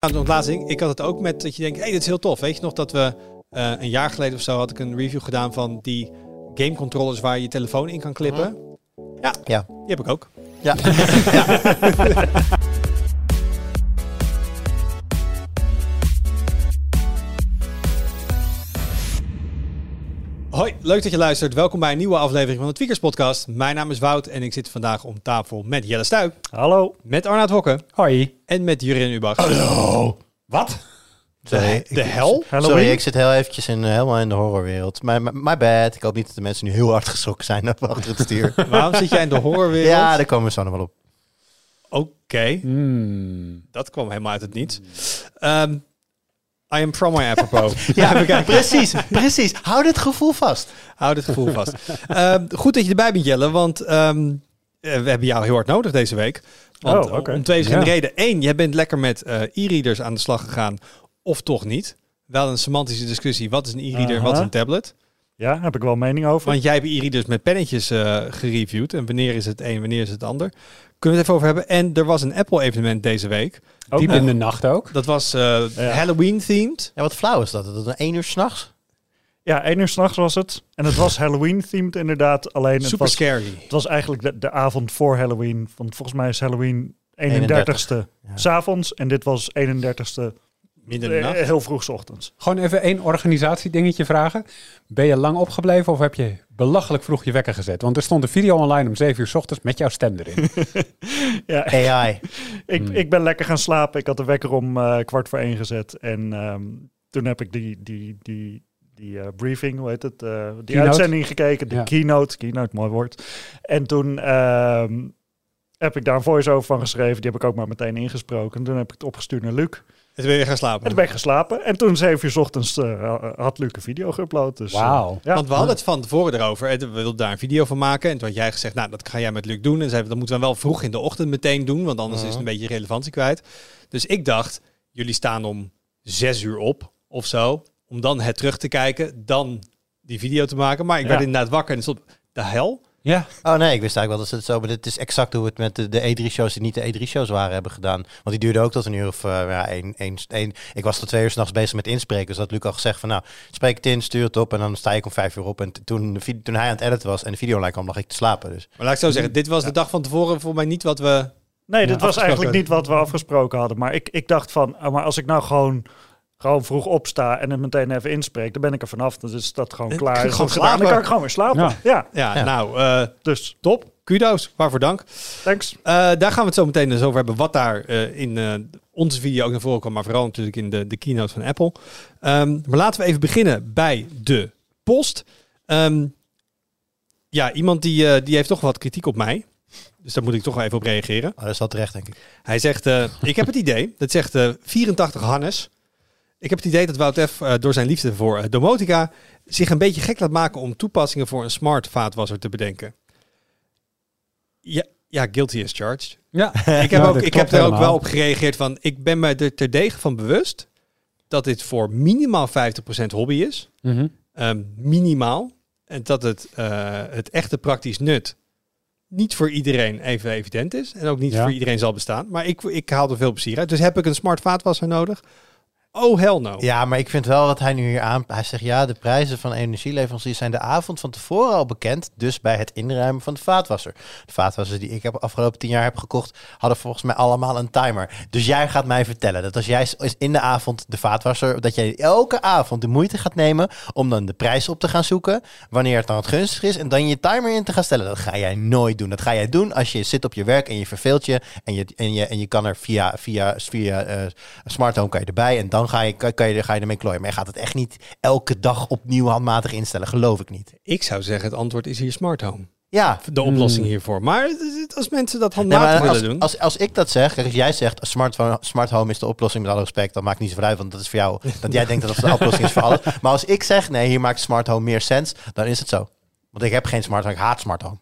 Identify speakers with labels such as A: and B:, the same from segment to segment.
A: Nou, ontlazing, ik had het ook met dat je denkt, hé, hey, dit is heel tof. Weet je nog dat we uh, een jaar geleden of zo had ik een review gedaan van die game controllers waar je je telefoon in kan klippen. Ja,
B: Ja.
A: die heb ik ook.
B: Ja.
A: Hoi, leuk dat je luistert. Welkom bij een nieuwe aflevering van de Tweakers Podcast. Mijn naam is Wout en ik zit vandaag om tafel met Jelle Stuy,
C: Hallo.
A: met Arnaud Hokke
C: Hoi.
A: en met Jurin Ubach.
C: Hallo. Wat?
B: Sorry,
A: De hel?
C: Halloween?
B: Sorry, ik zit heel eventjes in, eh, helemaal in de horrorwereld. My, my, my bad. Ik hoop niet dat de mensen nu heel hard geschrokken zijn achter het stuur.
A: Waarom zit jij in de horrorwereld?
B: ja, daar komen we zo nog wel op.
A: Oké,
C: Hmm.
A: dat kwam helemaal uit het niets. Ehm, I am from my apropos.
B: Ja, precies, precies. Hou dit gevoel vast.
A: Hou dit gevoel vast. Ehm, goed dat je erbij bent, Jelle, want ehm, eh, we hebben jou heel hard nodig deze week. Want
C: Oh, oké.
A: om twee verschillende
C: Ja.
A: redenen. Eén, jij bent lekker met eh, e-readers aan de slag gegaan, of toch niet. Wel een semantische discussie. Wat is een e-reader,
C: Aha.
A: wat is een tablet?
C: Ja, heb ik wel een mening over.
A: Want jij hebt e-readers met pennetjes eh, gereviewd. En wanneer is het een, wanneer is het ander? Kunnen we het even over hebben. En er was een Apple-evenement deze week.
C: Ook
D: Diep in de nacht ook.
A: Dat was eh,
C: Ja.
A: Halloween-themed.
B: Ja, wat flauw is dat. Dat is één uur s'nachts.
C: Ja, één uur s'nachts was het. En het was Halloween-themed inderdaad. Alleen het
A: Super
C: was,
A: scary.
C: het was eigenlijk de, de avond voor Halloween. Want volgens mij is Halloween 31ste
B: 31ste, ja.
C: s'avonds. En dit was 31ste
A: Midden de
C: eh,
A: nacht.
C: heel vroeg ochtends.
D: Gewoon even één organisatiedingetje vragen. Ben je lang opgebleven of heb je belachelijk vroeg je wekker gezet? Want er stond een video online om 7 uur 's ochtends met jouw stem erin.
C: Ja,
B: AI.
C: ik,
D: Hmm.
C: ik ben lekker gaan slapen. Ik had de wekker om eh, kwart voor één gezet. En ehm, toen heb ik die, die, die, die eh, briefing, hoe heet het? die
D: Keynote.
C: uitzending gekeken. De
D: Ja.
C: keynote. Keynote, mooi woord. En toen ehm, heb ik daar een voice-over van geschreven. Die heb ik ook maar meteen ingesproken. En toen heb ik het opgestuurd naar Luc.
A: En toen ben je gaan
C: En
A: slapen.
C: toen ben ik geslapen. En toen zeven uur 's ochtends eh, had Luc een video geüpload. Dus, eh,
D: Wauw.
C: ja.
A: Want we hadden het van tevoren erover. en We wilden daar een video van maken. En toen had jij gezegd, nou, dat ga jij met Luc doen. En zeiden we, dat moeten we wel vroeg in de ochtend meteen doen. Want anders is het een beetje relevantie kwijt. Dus ik dacht, jullie staan om zes uur op of zo. Om dan het terug te kijken. Dan die video te maken. Maar ik
C: Ja.
A: werd inderdaad wakker en stond, de hel?
D: Ja,
B: Oh nee, ik wist eigenlijk wel dat ze het zo... Maar dit is exact hoe we het met de, de E3-shows die niet de E3-shows waren hebben gedaan. Want die duurde ook tot een uur of... eh, ja, één, één, één. Ik was tot twee uur s'nachts bezig met inspreken. Dus dat had Luc al gezegd van... Nou, spreek het in, stuur het op. En dan sta ik om vijf uur op. En toen, toen hij aan het editen was en de video online kwam, lag ik te slapen. Dus
A: Maar laat ik zo zeggen, dit was de dag van tevoren voor mij niet wat we...
C: Nee, dit
A: Ja,
C: was eigenlijk niet wat we afgesproken hadden. Maar ik, ik dacht van, ah, maar als ik nou gewoon, gewoon vroeg opsta en het meteen even inspreek, dan ben ik er vanaf. Dan is dat gewoon klaar.
A: gewoon
C: gedaan, Dan
A: slapen.
C: kan ik gewoon weer slapen.
D: Ja.
C: Ja,
A: Ja,
B: Ja.
A: nou, eh,
C: dus
A: top. Kudo's, waarvoor dank.
C: thanks.
A: Eh, daar gaan we het zo meteen dus over hebben. Wat daar eh, in eh, onze video ook naar voren kwam. Maar vooral natuurlijk in de, de keynote van Apple. Ehm, maar laten we even beginnen bij de post. Ehm, ja, iemand die, eh, die heeft toch wat kritiek op mij. Dus daar moet ik toch wel even op reageren.
B: oh, dat is wel terecht, denk ik.
A: Hij zegt, eh, ik heb het idee, dat zegt eh 84 Hannes. Ik heb het idee dat Wout F. eh, door zijn liefde voor eh, domotica zich een beetje gek laat maken om toepassingen voor een smart vaatwasser te bedenken. Ja, ja guilty as charged.
D: ja.
A: Ik heb, ook, ik heb er ook wel op gereageerd van, ik ben me er terdege van bewust dat dit voor minimaal 50% hobby is.
D: Mhm.
A: Ehm, minimaal. En dat het, eh, het echte praktisch nut niet voor iedereen even evident is. En ook niet
D: Ja.
A: voor iedereen zal bestaan. Maar ik, ik haal er veel plezier uit. Dus heb ik een smart vaatwasser nodig? Oh, hell no.
B: Ja, maar ik vind wel wat hij nu hier aan... Hij zegt ja, de prijzen van energieleveranciers zijn de avond van tevoren al bekend. Dus bij het inruimen van de vaatwasser. De vaatwassers die ik heb afgelopen tien jaar heb gekocht... hadden volgens mij allemaal een timer. Dus jij gaat mij vertellen dat als jij in de avond de vaatwasser... dat jij elke avond de moeite gaat nemen om dan de prijs op te gaan zoeken... wanneer het dan het gunstig is en dan je timer in te gaan stellen. Dat ga jij nooit doen. Dat ga jij doen als je zit op je werk en je verveelt je... en je, en je, en je kan er via, via, via eh, smart home kan je erbij... en dan ga je, kan, je, ga je ermee klooien. Maar je gaat het echt niet elke dag opnieuw handmatig instellen. Geloof ik niet.
A: Ik zou zeggen, het antwoord is hier smart home.
B: Ja,
A: De oplossing
D: Hmm.
A: hiervoor. Maar als mensen dat
B: Nee,
A: handmatig willen
B: als,
A: doen...
B: als, als ik dat zeg, kijk, als jij zegt smart, smart home is de oplossing met alle respect, dan maakt niet zoveel uit, want dat is voor jou. Dat jij denkt dat dat de oplossing is voor alles. Maar als ik zeg, nee, hier maakt smart home meer sens, dan is het zo. Want ik heb geen smart home, ik haat smart home.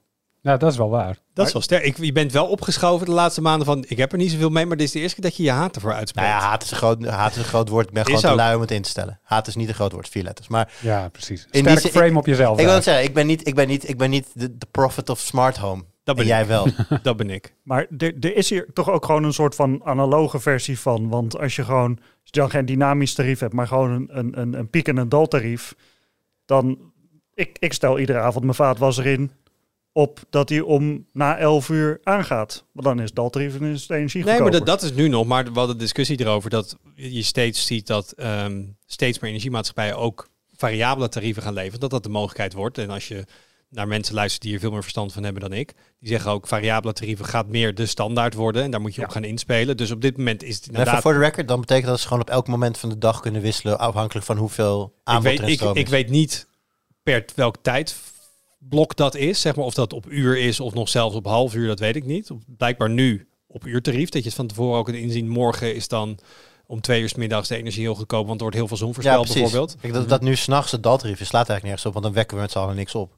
D: Nou, dat is wel waar.
A: dat is wel sterk. Ik, je bent wel opgeschoven de laatste maanden van... ik heb er niet zoveel mee, maar dit is de eerste keer dat je je haat ervoor
B: Nou
A: uitspreekt.
B: ja, haat is een groot, haat is een groot woord. Ik ben
A: Is
B: gewoon te
A: ook.
B: lui om het in te stellen. Haat is niet een groot woord, vier letters. Maar
D: Ja, precies.
B: die
D: Sterk frame op jezelf.
B: ik wil het zeggen, ik ben niet, ik ben niet, ik ben niet de, de prophet of smart home.
A: Dat
B: En
A: ben,
B: jij wel.
A: dat ben ik.
C: Maar er er is hier toch ook gewoon een soort van analoge versie van. Want als je gewoon, als je dan geen dynamisch tarief hebt, maar gewoon een, een, een, een piek- en een daltarief, dan, ik, ik stel iedere avond mijn vaatwasser in op dat hij om na 11 uur aangaat. Want dan is het daltarief en is het energie
A: Nee, maar dat, dat is nu nog. Maar we hadden discussie erover dat je steeds ziet dat ehm, steeds meer energiemaatschappijen ook variabele tarieven gaan leveren. Dat dat de mogelijkheid wordt. En als je naar mensen luistert die er veel meer verstand van hebben dan ik, die zeggen ook variabele tarieven gaat meer de standaard worden. En daar moet je
C: Ja.
A: op gaan inspelen. Dus op dit moment is het
B: En even
A: inderdaad.
B: voor de record, dan betekent dat ze gewoon op elk moment van de dag kunnen wisselen, afhankelijk van hoeveel
A: Ik
B: aanbod
A: weet,
B: er
A: ik,
B: stroom
A: ik weet niet per welk tijdblok dat is. Zeg maar of dat op uur is of nog zelfs op half uur, dat weet ik niet. Op- Blijkbaar nu op uurtarief. Dat je het van tevoren ook kunt inzien. Morgen is dan om twee uur 's middags de energie heel goedkoop. Want er wordt heel veel zon
B: ja,
A: voorspeld bijvoorbeeld.
B: Kijk, dat, dat nu s'nachts het daltarief is, slaat eigenlijk nergens op, want dan wekken we met z'n allen niks op.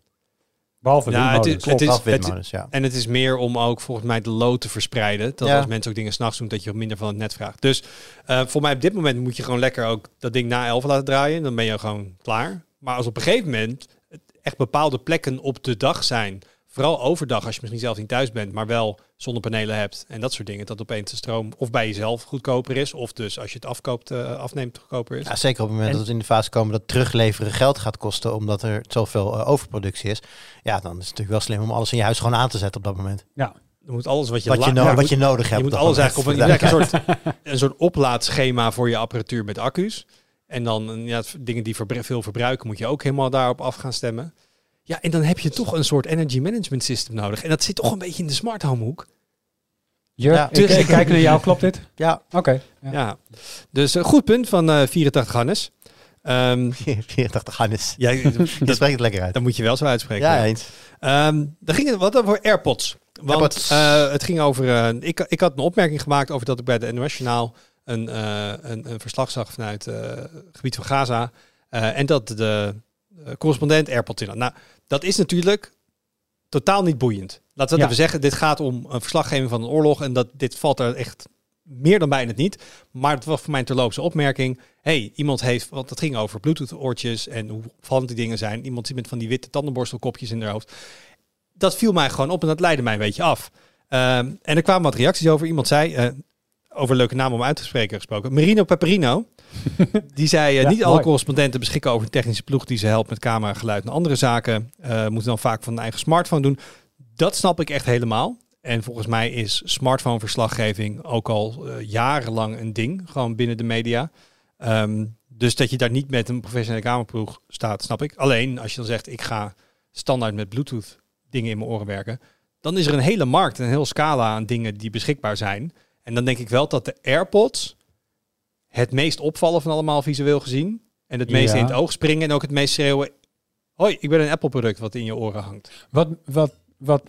D: Behalve
A: Ja, het is- het is-
B: windmolens, ja.
A: En het is meer om ook volgens mij de lood te verspreiden. Dat
B: Ja.
A: als mensen ook dingen s'nachts doen, dat je minder van het net vraagt. Dus eh, voor mij op dit moment moet je gewoon lekker ook dat ding na 11 laten draaien. Dan ben je gewoon klaar. Maar als op een gegeven moment het echt bepaalde plekken op de dag zijn. Vooral overdag, als je misschien zelf niet thuis bent, maar wel zonnepanelen hebt en dat soort dingen. Dat opeens de stroom of bij jezelf goedkoper is. Of dus als je het afkoopt, eh, afneemt, goedkoper is.
B: Ja, zeker op het moment
C: En-
B: dat we in de fase komen dat terugleveren geld gaat kosten, omdat er zoveel eh, overproductie is. Ja, dan is het natuurlijk wel slim om alles in je huis gewoon aan te zetten op dat moment.
A: Dan moet alles wat je,
B: Wat je, no-
A: ja,
B: wat je nodig hebt.
A: Je moet alles eigenlijk op een, ja, een, soort, een soort oplaadschema voor je apparatuur met accu's. En dan eh, ja, dingen die veel verbruiken, moet je ook helemaal daarop af gaan stemmen. Ja, en dan heb je toch een soort energy management system nodig. En dat zit toch een beetje in de smart home hoek.
D: Jur,
B: Ja.
D: ik, ik kijk naar jou, klopt dit?
B: Ja,
D: Oké.
A: Ja.
D: ja.
A: Dus een goed punt van eh 84 Hannes. Ehm
B: 84 Hannes.
A: ja,
B: Je
A: dat,
B: spreekt het lekker uit.
A: dat moet je wel zo uitspreken.
B: Ja, eens.
A: Ehm dan ging het wat over AirPods. Want
B: AirPods.
A: eh, het ging over. eh, ik, ik had een opmerking gemaakt over dat ik bij de NOS Journaal een, eh, een, een verslag zag vanuit eh, het gebied van Gaza. eh, en dat de correspondent AirPods in had. Nou, dat is natuurlijk totaal niet boeiend. Laten we
D: Ja.
A: even zeggen, dit gaat om een verslaggeving van een oorlog. En dat, dit valt er echt meer dan bijna niet. Maar het was voor mij een terloopse opmerking. hey, iemand heeft, want het ging over Bluetooth-oortjes en hoe opvallend die dingen zijn. Iemand zit met van die witte tandenborstelkopjes in haar hoofd. Dat viel mij gewoon op en dat leidde mij een beetje af. Ehm, en er kwamen wat reacties over. Iemand zei, over leuke naam om uit te spreken gesproken, Marino Peperino. die zei, eh,
D: Ja,
A: niet alle
D: mooi.
A: correspondenten beschikken over een technische ploeg die ze helpt met camera, geluid en andere zaken. Eh, moeten dan vaak van een eigen smartphone doen. Dat snap ik echt helemaal. En volgens mij is smartphone-verslaggeving ook al eh, jarenlang een ding, gewoon binnen de media. Ehm, dus dat je daar niet met een professionele kamerploeg staat, snap ik. Alleen als je dan zegt, ik ga standaard met Bluetooth dingen in mijn oren werken, dan is er een hele markt, een heel scala aan dingen die beschikbaar zijn. En dan denk ik wel dat de AirPods het meest opvallen van allemaal visueel gezien. En het meest
D: Ja.
A: in het oog springen en ook het meest schreeuwen. Hoi, ik ben een Apple-product wat in je oren hangt.
D: Wat, wat, wat,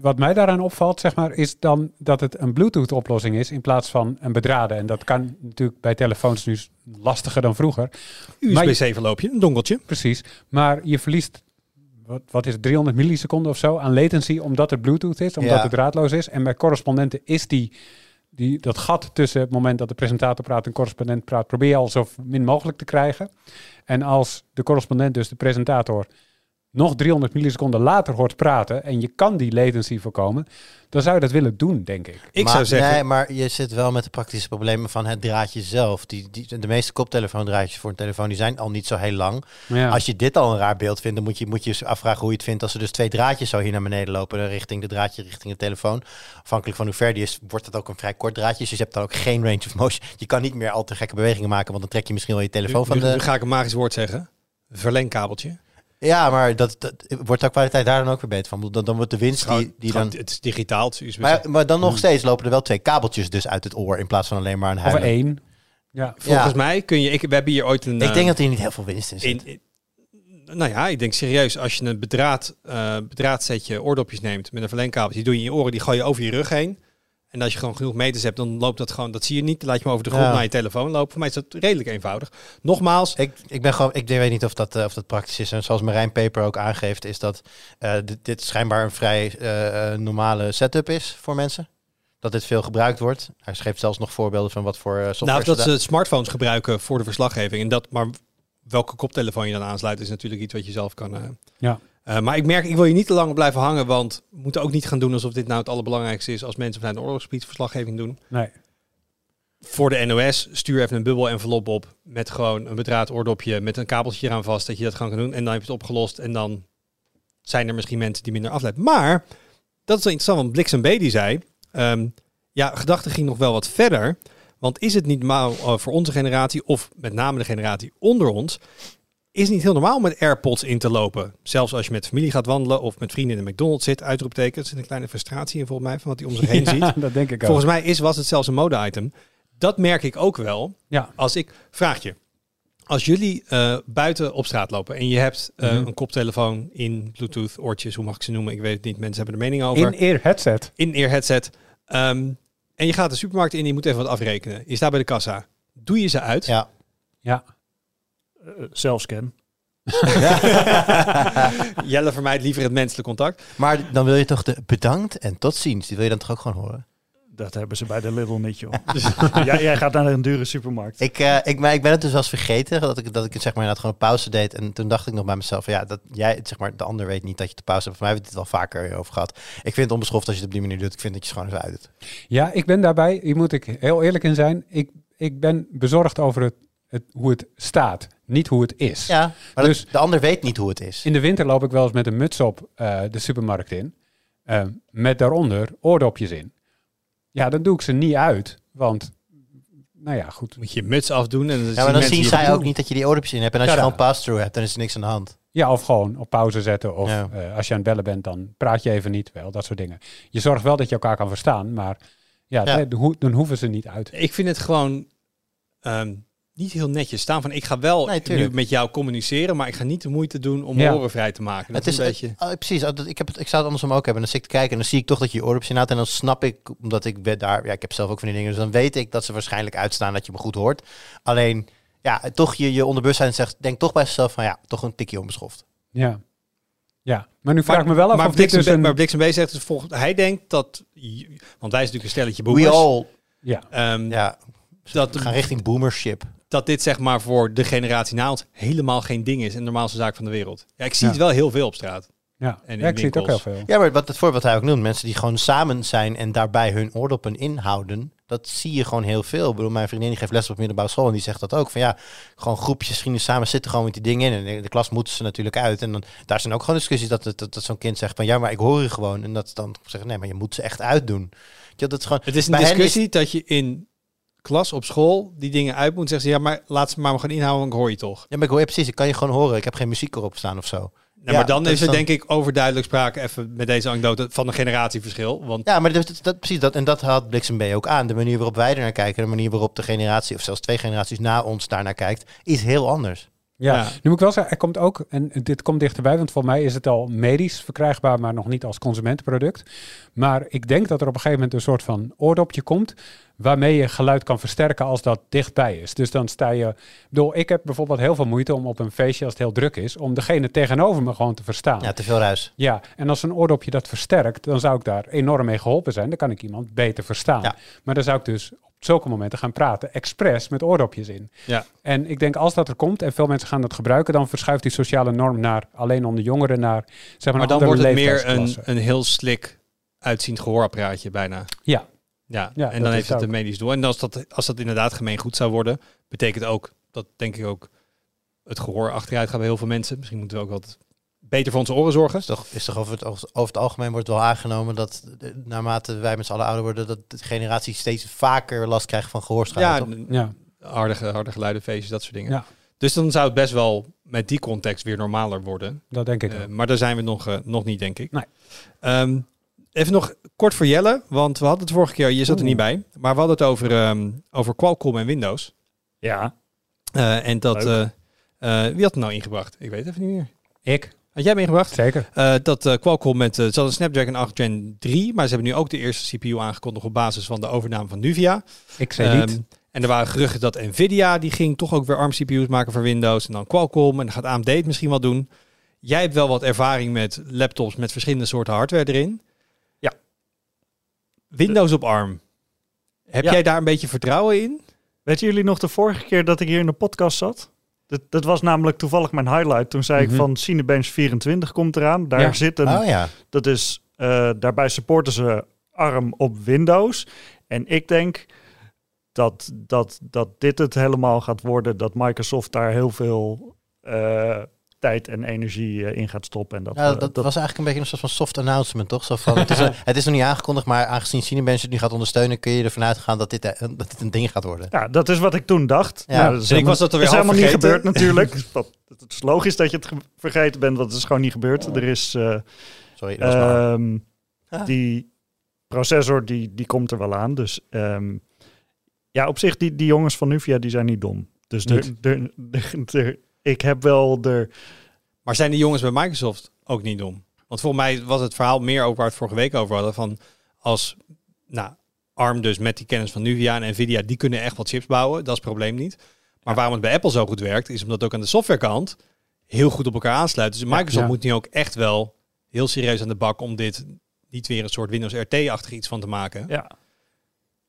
D: wat mij daaraan opvalt, zeg maar, is dan dat het een Bluetooth-oplossing is in plaats van een bedraden. En dat kan natuurlijk bij telefoons nu lastiger dan vroeger. Maar je-
A: USB-C-verloopje, een dongeltje.
D: Precies. Maar je verliest, wat, wat is het, 300 milliseconden of zo aan latency, omdat het Bluetooth is, omdat
B: Ja.
D: het draadloos is. En bij correspondenten is die, die, dat gat tussen het moment dat de presentator praat en correspondent praat, probeer je al zo min mogelijk te krijgen. En als de correspondent, dus de presentator, nog 300 milliseconden later hoort praten en je kan die latency voorkomen, dan zou je dat willen doen, denk ik.
A: Ik
B: maar,
A: zou zeggen,
B: Nee, maar je zit wel met de praktische problemen van het draadje zelf. Die, die, de meeste koptelefoondraadjes voor een telefoon die zijn al niet zo heel lang.
D: Maar ja,
B: Als je dit al een raar beeld vindt, dan moet je, moet je afvragen hoe je het vindt als er dus twee draadjes zo hier naar beneden lopen, richting de draadje, richting de telefoon. Afhankelijk van hoe ver die is, wordt het ook een vrij kort draadje. Dus je hebt dan ook geen range of motion. Je kan niet meer al te gekke bewegingen maken, want dan trek je misschien wel je telefoon
A: nu,
B: van
A: nu- nu
B: de...
A: ga ik een magisch woord zeggen. Verlengkabeltje.
B: Ja, maar dat, dat wordt de kwaliteit daar dan ook weer beter van. Dan, dan wordt de winst die, die dan...
A: Het is digitaal, het is.
B: Maar, maar dan nog steeds lopen er wel twee kabeltjes dus uit het oor in plaats van alleen maar een
D: of
B: huilen.
D: één. Ja,
A: Volgens
B: Ja.
A: mij kun je... Ik, we hebben hier ooit een...
B: Ik
A: eh,
B: denk dat hier niet heel veel winst in zit.
A: in, in- nou ja, ik denk serieus, als je een bedraad, eh bedraadsetje oordopjes neemt met een verlengkabel, die doe je in je oren, die gooi je over je rug heen. En als je gewoon genoeg meters hebt, dan loopt dat gewoon, dat zie je niet. Laat je hem over de grond
B: Ja.
A: naar je telefoon lopen. Voor mij is dat redelijk eenvoudig. Nogmaals,
B: Ik, ik ben gewoon, ik weet niet of dat, eh, of dat praktisch is. En zoals Marijn Paper ook aangeeft, is dat eh, dit, dit schijnbaar een vrij eh, normale setup is voor mensen. Dat dit veel gebruikt wordt. Hij geeft zelfs nog voorbeelden van wat voor software
A: nou, dat
B: ze
A: smartphones gebruiken voor de verslaggeving. En dat, maar welke koptelefoon je dan aansluit, is natuurlijk iets wat je zelf kan, eh,
D: Ja.
A: Eh, maar ik merk, ik wil je niet te lang blijven hangen, want we moeten ook niet gaan doen alsof dit nou het allerbelangrijkste is als mensen vanuit de oorlogsgebied verslaggeving doen.
D: Nee.
A: Voor de NOS, stuur even een bubbel envelop op met gewoon een bedraad oordopje met een kabeltje eraan vast, dat je dat gewoon kan doen. En dan heb je het opgelost en dan zijn er misschien mensen die minder afleiden. Maar, dat is wel interessant, want Blixen B die zei, ehm, ja, gedachte ging nog wel wat verder. Want is het niet normaal eh, voor onze generatie, of met name de generatie onder ons, is het niet heel normaal om met AirPods in te lopen. Zelfs als je met familie gaat wandelen of met vrienden in de McDonald's zit, uitroepteken. Er zit een kleine frustratie in volgens mij van wat hij om zich heen ziet.
D: Dat denk ik ook.
A: Volgens mij is, was het zelfs een mode-item. Dat merk ik ook wel.
D: Ja.
A: Als ik, vraag je, als jullie eh, buiten op straat lopen en je hebt eh,
D: Mhm.
A: een koptelefoon in Bluetooth, oortjes, hoe mag ik ze noemen? Ik weet het niet, mensen hebben er mening over.
D: In-ear headset.
A: In-ear headset. Ehm, en je gaat de supermarkt in en je moet even wat afrekenen. Je staat bij de kassa. Doe je ze uit?
B: Ja.
D: Ja.
C: Eh, zelfscan.
A: Jelle vermijdt liever het menselijk contact.
B: Maar dan wil je toch de bedankt en tot ziens. Die wil je dan toch ook gewoon horen?
C: Dat hebben ze bij de Lidl niet, joh. jij, jij gaat naar een dure supermarkt.
B: Ik, eh, ik, maar ik ben het dus wel eens vergeten dat ik, dat ik het zeg maar inderdaad gewoon een pauze deed. En toen dacht ik nog bij mezelf, van, ja, dat jij, zeg maar, de ander weet niet dat je de pauze hebt. Voor mij hebben we het wel vaker over gehad. Ik vind het onbeschoft als je het op die manier doet. Ik vind dat je het gewoon eens uit doet.
D: Ja, ik ben daarbij, hier moet ik heel eerlijk in zijn, ik, ik ben bezorgd over het, het, hoe het staat, niet hoe het is.
B: Ja, maar
D: Dus-
B: dat- de ander weet niet hoe het is.
D: In de winter loop ik wel eens met een muts op eh, de supermarkt in, eh, met daaronder oordopjes in. Ja, dan doe ik ze niet uit, want, nou ja, goed.
A: Moet je je muts afdoen. En
B: Ja, maar dan zien zij ook niet dat je die oordopjes in hebt. En als
D: Ja,
B: je gewoon pass-through hebt, dan is er niks aan de hand.
D: Ja, of gewoon op pauze zetten, of
B: Ja.
D: eh, als je aan het bellen bent, dan praat je even niet, wel, dat soort dingen. Je zorgt wel dat je elkaar kan verstaan, maar ja,
B: Ja.
D: nee, dan ho- dan hoeven ze niet uit.
A: Ik vind het gewoon ehm, niet heel netjes staan van ik ga wel
B: Nee,
A: nu met jou communiceren, maar ik ga niet de moeite doen om
D: Ja.
A: oren vrij te maken. Dat
B: Het is
A: een beetje.
B: eh, precies. dat- Ik, heb het, ik zou het andersom ook hebben. Dan zit ik te kijken en dan zie ik toch dat je je oordopjes inhoudt. En dan snap ik, omdat ik weet daar, ja, ik heb zelf ook van die dingen. Dus dan weet ik dat ze waarschijnlijk uitstaan dat je me goed hoort. Alleen, ja, toch je, je onderbewustzijn zegt, denk toch bij jezelf van ja, toch een tikje onbeschoft.
D: Ja. Ja, maar nu vraag ik me wel af
A: maar
D: of dit dus een...
A: maar Blixen B zegt dus volgens hij denkt dat, want wij zijn natuurlijk een stelletje
B: We
A: boomers,
B: all,
D: Ja,
A: ehm,
B: ja,
A: dat,
B: we gaan richting boomership.
A: Dat dit zeg maar voor de generatie na ons helemaal geen ding is en de normaalste zaak van de wereld. Ja, ik zie
D: Ja.
A: het wel heel veel op straat.
D: ja.
A: En
D: ja ik zie het ook heel veel.
B: Ja, maar wat het voor wat hij ook noemt, mensen die gewoon samen zijn en daarbij hun oordoppen inhouden, dat zie je gewoon heel veel. Ik bedoel, mijn vriendin die geeft les op middelbare school en die zegt dat ook. Van ja, gewoon groepjes vrienden samen zitten gewoon met die dingen in. En de klas moeten ze natuurlijk uit. En dan, daar zijn ook gewoon discussies dat, dat, dat, dat zo'n kind zegt van ja, maar ik hoor je gewoon. En dat ze dan zeggen nee, maar je moet ze echt uitdoen. Ja, dat is gewoon,
A: Het is een
B: is-
A: discussie dat je in klas op school die dingen uit moet zeggen. Ze, ja, maar laat ze maar gewoon inhouden, want ik hoor je toch.
B: ja, maar ik hoor je precies, ik kan je gewoon horen. Ik heb geen muziek erop staan of zo.
A: Nou,
B: Ja,
A: maar dan is er
B: dan-
A: denk ik overduidelijk sprake even met deze anekdote van een generatieverschil. Want
B: Ja, maar dat, dat, dat- precies dat. En dat had Bliksem B ook aan. De manier waarop wij er naar kijken, de manier waarop de generatie, of zelfs twee generaties na ons daarnaar kijkt, is heel anders.
D: Ja.
A: Ja.
D: nu moet ik wel zeggen, er komt ook, en dit komt dichterbij, want voor mij is het al medisch verkrijgbaar, maar nog niet als consumentenproduct. Maar ik denk dat er op een gegeven moment een soort van oordopje komt, waarmee je geluid kan versterken als dat dichtbij is. Dus dan sta je, ik bedoel, ik heb bijvoorbeeld heel veel moeite om op een feestje, als het heel druk is, om degene tegenover me gewoon te verstaan.
B: Ja, te veel ruis.
D: Ja, en als een oordopje dat versterkt, dan zou ik daar enorm mee geholpen zijn. Dan kan ik iemand beter verstaan.
B: Ja.
D: Maar dan zou ik dus zulke momenten gaan praten, expres met oordopjes in.
A: Ja.
D: En ik denk als dat er komt en veel mensen gaan dat gebruiken, dan verschuift die sociale norm naar alleen onder jongeren naar zeg maar,
A: maar dan wordt het meer een, een heel slik uitziend gehoorapparaatje bijna.
D: Ja,
A: Ja,
D: Ja,
A: en dan heeft het
D: ook.
A: een medisch doel. En als dat, als dat inderdaad gemeengoed zou worden, betekent ook dat denk ik ook het gehoor achteruit gaat bij heel veel mensen. Misschien moeten we ook wat beter voor onze oren zorgen.
B: Is toch, is toch over, het, over het algemeen wordt wel aangenomen dat eh, naarmate wij met z'n allen ouder worden, dat de generatie steeds vaker last krijgt van gehoorschade.
D: ja.
A: harde, harde geluiden, feestjes, dat soort dingen.
D: Ja.
A: Dus dan zou het best wel met die context weer normaler worden.
D: dat denk ik
A: Eh, maar daar zijn we nog, eh, nog niet, denk ik.
D: Nee.
A: Ehm, even nog kort voor Jelle, want we hadden het vorige keer, je zat er niet bij, maar we hadden het over, ehm, over Qualcomm en Windows.
C: Ja.
A: Eh, en dat, wie had het nou ingebracht? Ik weet het even niet meer.
D: Ik,
A: Had jij hem ingebracht?
D: zeker.
A: Eh, dat eh, Qualcomm met, eh, ze hadden een Snapdragon 8 Gen 3, maar ze hebben nu ook de eerste CPU aangekondigd op basis van de overname van Nuvia.
D: Ik zei niet.
A: Ehm, en er waren geruchten dat Nvidia, die ging toch ook weer ARM CPU's maken voor Windows. En dan Qualcomm, en dan gaat AMD het misschien wel doen. Jij hebt wel wat ervaring met laptops met verschillende soorten hardware erin.
C: Ja.
A: Windows op ARM. Heb
C: Ja.
A: jij daar een beetje vertrouwen in?
C: Weten jullie nog de vorige keer dat ik hier in de podcast zat? Dat, dat was namelijk toevallig mijn highlight. Toen zei
D: Mhm.
C: ik van Cinebench 24 komt eraan. Daar
D: Ja.
C: zit een,
B: Oh ja.
C: dat is, eh, daarbij supporten ze ARM op Windows. En ik denk dat, dat, dat dit het helemaal gaat worden. Dat Microsoft daar heel veel eh, tijd en energie eh, in gaat stoppen. En dat,
B: Ja,
C: eh,
B: dat, was eigenlijk een beetje een soort van soft announcement, toch? Zo van, het, is, het is nog niet aangekondigd, maar aangezien Cinebench het nu gaat ondersteunen, kun je ervan uitgaan dat dit, eh, dat dit een ding gaat worden.
C: Ja, dat is wat ik toen dacht.
B: Ja.
C: Dat is
A: En ik
C: helemaal-
A: was dat alweer
C: is helemaal niet gebeurd natuurlijk. Het is logisch dat je het ge- vergeten bent, want het is gewoon niet gebeurd. Er is eh,
B: Sorry, dat was maar.
C: ehm,
B: Ah.
C: die processor die, die komt er wel aan. Dus ehm, ja, op zich die, die jongens van Nuvia die zijn niet dom. Dus er, er, er- er- ik heb wel er.
A: Maar zijn die jongens bij Microsoft ook niet dom? Want volgens mij was het verhaal meer ook waar we het vorige week over hadden. Van als nou, ARM dus met die kennis van Nuvia en Nvidia, die kunnen echt wat chips bouwen. Dat is het probleem niet. Maar waarom het bij Apple zo goed werkt, is omdat het ook aan de softwarekant heel goed op elkaar aansluit. Dus Microsoft
D: ja.
A: moet nu ook echt wel heel serieus aan de bak om dit niet weer een soort Windows RT-achtig iets van te maken.
C: Ja,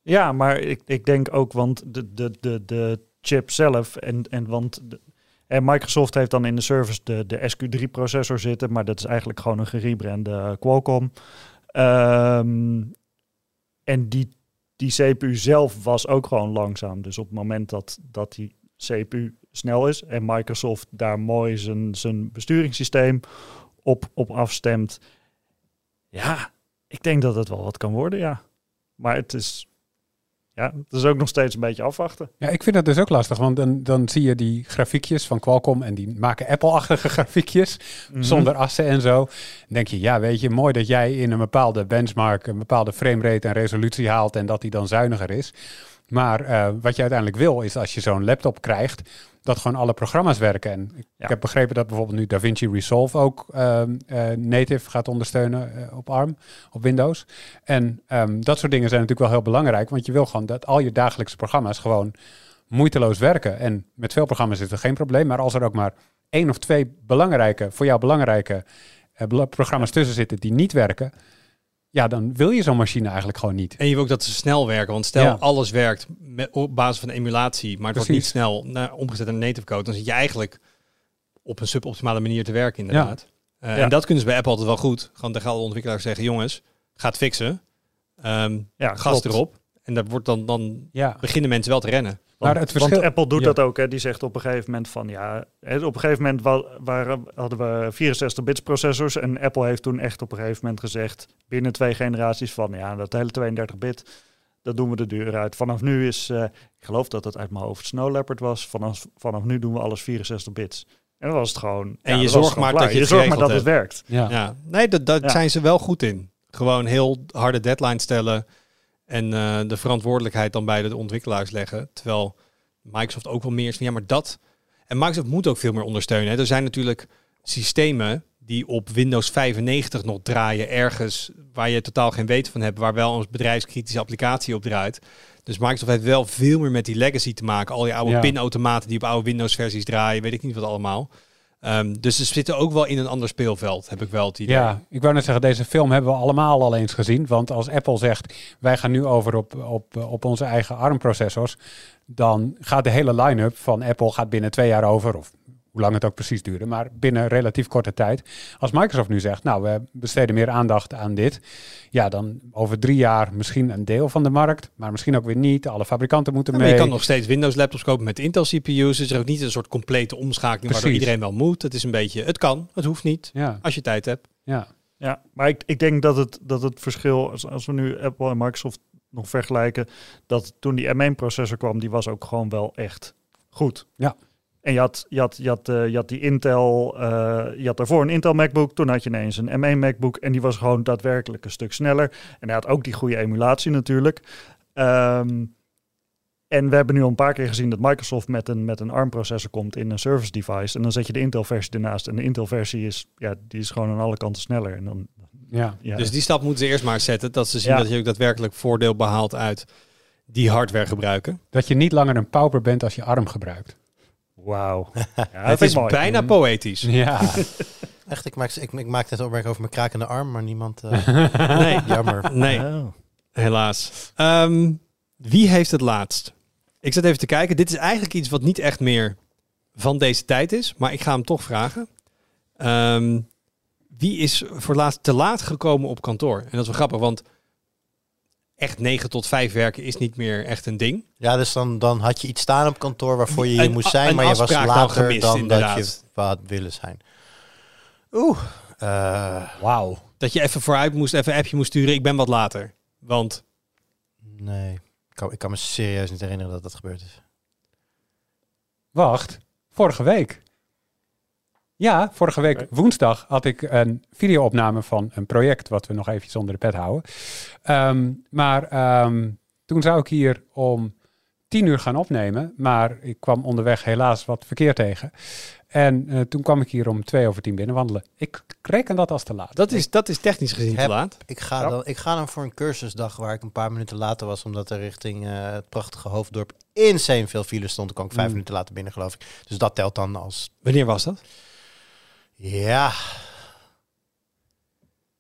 C: ja maar ik, ik denk ook, want de, de, de, de chip zelf en, en want. De, en Microsoft heeft dan in de service de, de SQ3-processor zitten, maar dat is eigenlijk gewoon een gerebrande eh, Qualcomm. Ehm, en die, die CPU zelf was ook gewoon langzaam. Dus op het moment dat, dat die CPU snel is en Microsoft daar mooi zijn, zijn besturingssysteem op, op afstemt. Ja, ik denk dat het wel wat kan worden, ja. Maar het is, ja, het is ook nog steeds een beetje afwachten.
D: Ja, ik vind dat dus ook lastig, want dan, dan zie je die grafiekjes van Qualcomm en die maken Apple-achtige grafiekjes
C: Mhm.
D: zonder assen en zo. Dan denk je, ja, weet je, mooi dat jij in een bepaalde benchmark een bepaalde framerate en resolutie haalt en dat die dan zuiniger is. Maar eh, wat je uiteindelijk wil, is als je zo'n laptop krijgt, dat gewoon alle programma's werken. En ik,
C: Ja.
D: heb begrepen dat bijvoorbeeld nu DaVinci Resolve ook ehm, eh, native gaat ondersteunen eh, op ARM, op Windows. En ehm, dat soort dingen zijn natuurlijk wel heel belangrijk, want je wil gewoon dat al je dagelijkse programma's gewoon moeiteloos werken. En met veel programma's is er geen probleem, maar als er ook maar één of twee belangrijke, voor jou belangrijke bela- programma's tussen zitten die niet werken, ja, dan wil je zo'n machine eigenlijk gewoon niet.
A: En je wil ook dat ze snel werken. Want stel
D: Ja.
A: alles werkt met, op basis van emulatie, maar het wordt niet snel naar, omgezet naar native code, dan zit je eigenlijk op een suboptimale manier te werken inderdaad. Eh,
C: Ja.
A: En dat kunnen ze bij Apple altijd wel goed. Gewoon tegen alle ontwikkelaars zeggen, jongens, ga het fixen. Ehm
C: Ja,
A: gas
C: klopt.
A: erop. En dat wordt dan, dan beginnen mensen wel te rennen.
C: Want,
D: Maar het verschil-
C: want Apple doet
D: Ja.
C: dat ook. Hè. Die zegt op een gegeven moment van ja, hè, op een gegeven moment wa- waren, hadden we 64 bits processors en Apple heeft toen echt op een gegeven moment gezegd binnen twee generaties van ja, dat hele 32 bit, dat doen we de deur uit. Vanaf nu is, eh, ik geloof dat het uit mijn hoofd Snow Leopard was, vanaf, vanaf nu doen we alles 64 bits. En dan was het gewoon.
A: En
C: ja,
A: je zorgt maar dat je het
C: zorgt maar dat
A: geregeld
C: het werkt.
D: ja.
A: Ja, nee, dat, dat
C: Ja.
A: zijn ze wel goed in. Gewoon heel harde deadlines stellen en eh, de verantwoordelijkheid dan bij de ontwikkelaars leggen. Terwijl Microsoft ook wel meer is van ja, maar dat. En Microsoft moet ook veel meer ondersteunen. Hè. Er zijn natuurlijk systemen die op Windows 95 nog draaien ergens waar je totaal geen weten van hebt, waar wel een bedrijfskritische applicatie op draait. Dus Microsoft heeft wel veel meer met die legacy te maken. Al die oude
D: Ja.
A: pinautomaten die op oude Windows versies draaien, weet ik niet wat allemaal. Ehm, dus ze zitten ook wel in een ander speelveld, heb ik wel het idee.
D: Ja, ik wou net zeggen, deze film hebben we allemaal al eens gezien. Want als Apple zegt, wij gaan nu over op, op, op onze eigen ARM-processors, dan gaat de hele line-up van Apple gaat binnen twee jaar over, of hoe lang het ook precies duurde, maar binnen relatief korte tijd. Als Microsoft nu zegt, nou, we besteden meer aandacht aan dit, ja, dan over drie jaar misschien een deel van de markt, maar misschien ook weer niet. Alle fabrikanten moeten
A: Ja, maar
D: mee.
A: je kan nog steeds Windows laptops kopen met Intel CPU's. Dus er is ook niet een soort complete omschakeling waardoor
D: Precies.
A: iedereen wel moet. Het is een beetje, het kan, het hoeft niet.
D: Ja,
A: Als je tijd hebt.
D: ja.
C: Ja, maar ik, ik denk dat het, dat het verschil, als, als we nu Apple en Microsoft nog vergelijken, dat toen die M1-processor kwam, die was ook gewoon wel echt goed.
D: Ja.
C: En je had, je had, je had, eh, je had die Intel, eh, je had daarvoor een Intel MacBook, toen had je ineens een M1 MacBook en die was gewoon daadwerkelijk een stuk sneller. En hij had ook die goede emulatie natuurlijk. Ehm, en we hebben nu al een paar keer gezien dat Microsoft met een, met een ARM-processor komt in een service device. En dan zet je de Intel-versie ernaast. En de Intel-versie is, ja, die is gewoon aan alle kanten sneller. En dan,
D: ja.
C: ja.
A: Dus die stap moeten ze eerst maar zetten. Dat ze zien
C: Ja.
A: dat je ook daadwerkelijk voordeel behaalt uit die hardware gebruiken.
D: Dat je niet langer een pauper bent als je ARM gebruikt.
C: Wauw. Ja,
A: het is
C: mooi.
A: bijna poëtisch.
D: Ja,
B: Echt, ik maak, ik, ik maak net opmerking over mijn krakende arm, maar niemand... eh,
A: Nee,
B: jammer.
A: nee,
C: Oh.
A: helaas. Ehm, wie heeft het laatst? Ik zat even te kijken. Dit is eigenlijk iets wat niet echt meer van deze tijd is, maar ik ga hem toch vragen. Ehm, wie is voor laatst te laat gekomen op kantoor? En dat is wel grappig, want echt 9 tot 5 werken is niet meer echt een ding.
B: Ja, dus dan, dan had je iets staan op kantoor waarvoor je hier
A: Een-
B: moest zijn, maar je was
A: dan
B: later
A: gemist,
B: dan dat je had willen zijn. Oeh. eh,
D: Wauw.
A: Dat je even vooruit moest, even een appje moest sturen. Ik ben wat later. Want
B: nee, ik kan, ik kan me serieus niet herinneren dat dat gebeurd is.
D: Wacht, vorige week. Ja, vorige week woensdag had ik een videoopname van een project wat we nog eventjes onder de pet houden. Ehm, maar ehm, toen zou ik hier om tien uur gaan opnemen, maar ik kwam onderweg helaas wat verkeer tegen. En eh, toen kwam ik hier om twee over tien binnenwandelen. Ik reken dat als te laat.
A: dat is, dat is technisch gezien te laat.
B: Ik ga, dan, ik ga dan voor een cursusdag waar ik een paar minuten later was, omdat er richting eh, het prachtige hoofddorp insane veel file stond. Dan kwam ik vijf
D: Mm.
B: minuten later binnen, geloof ik. Dus dat telt dan als...
A: Wanneer was dat?
B: Ja,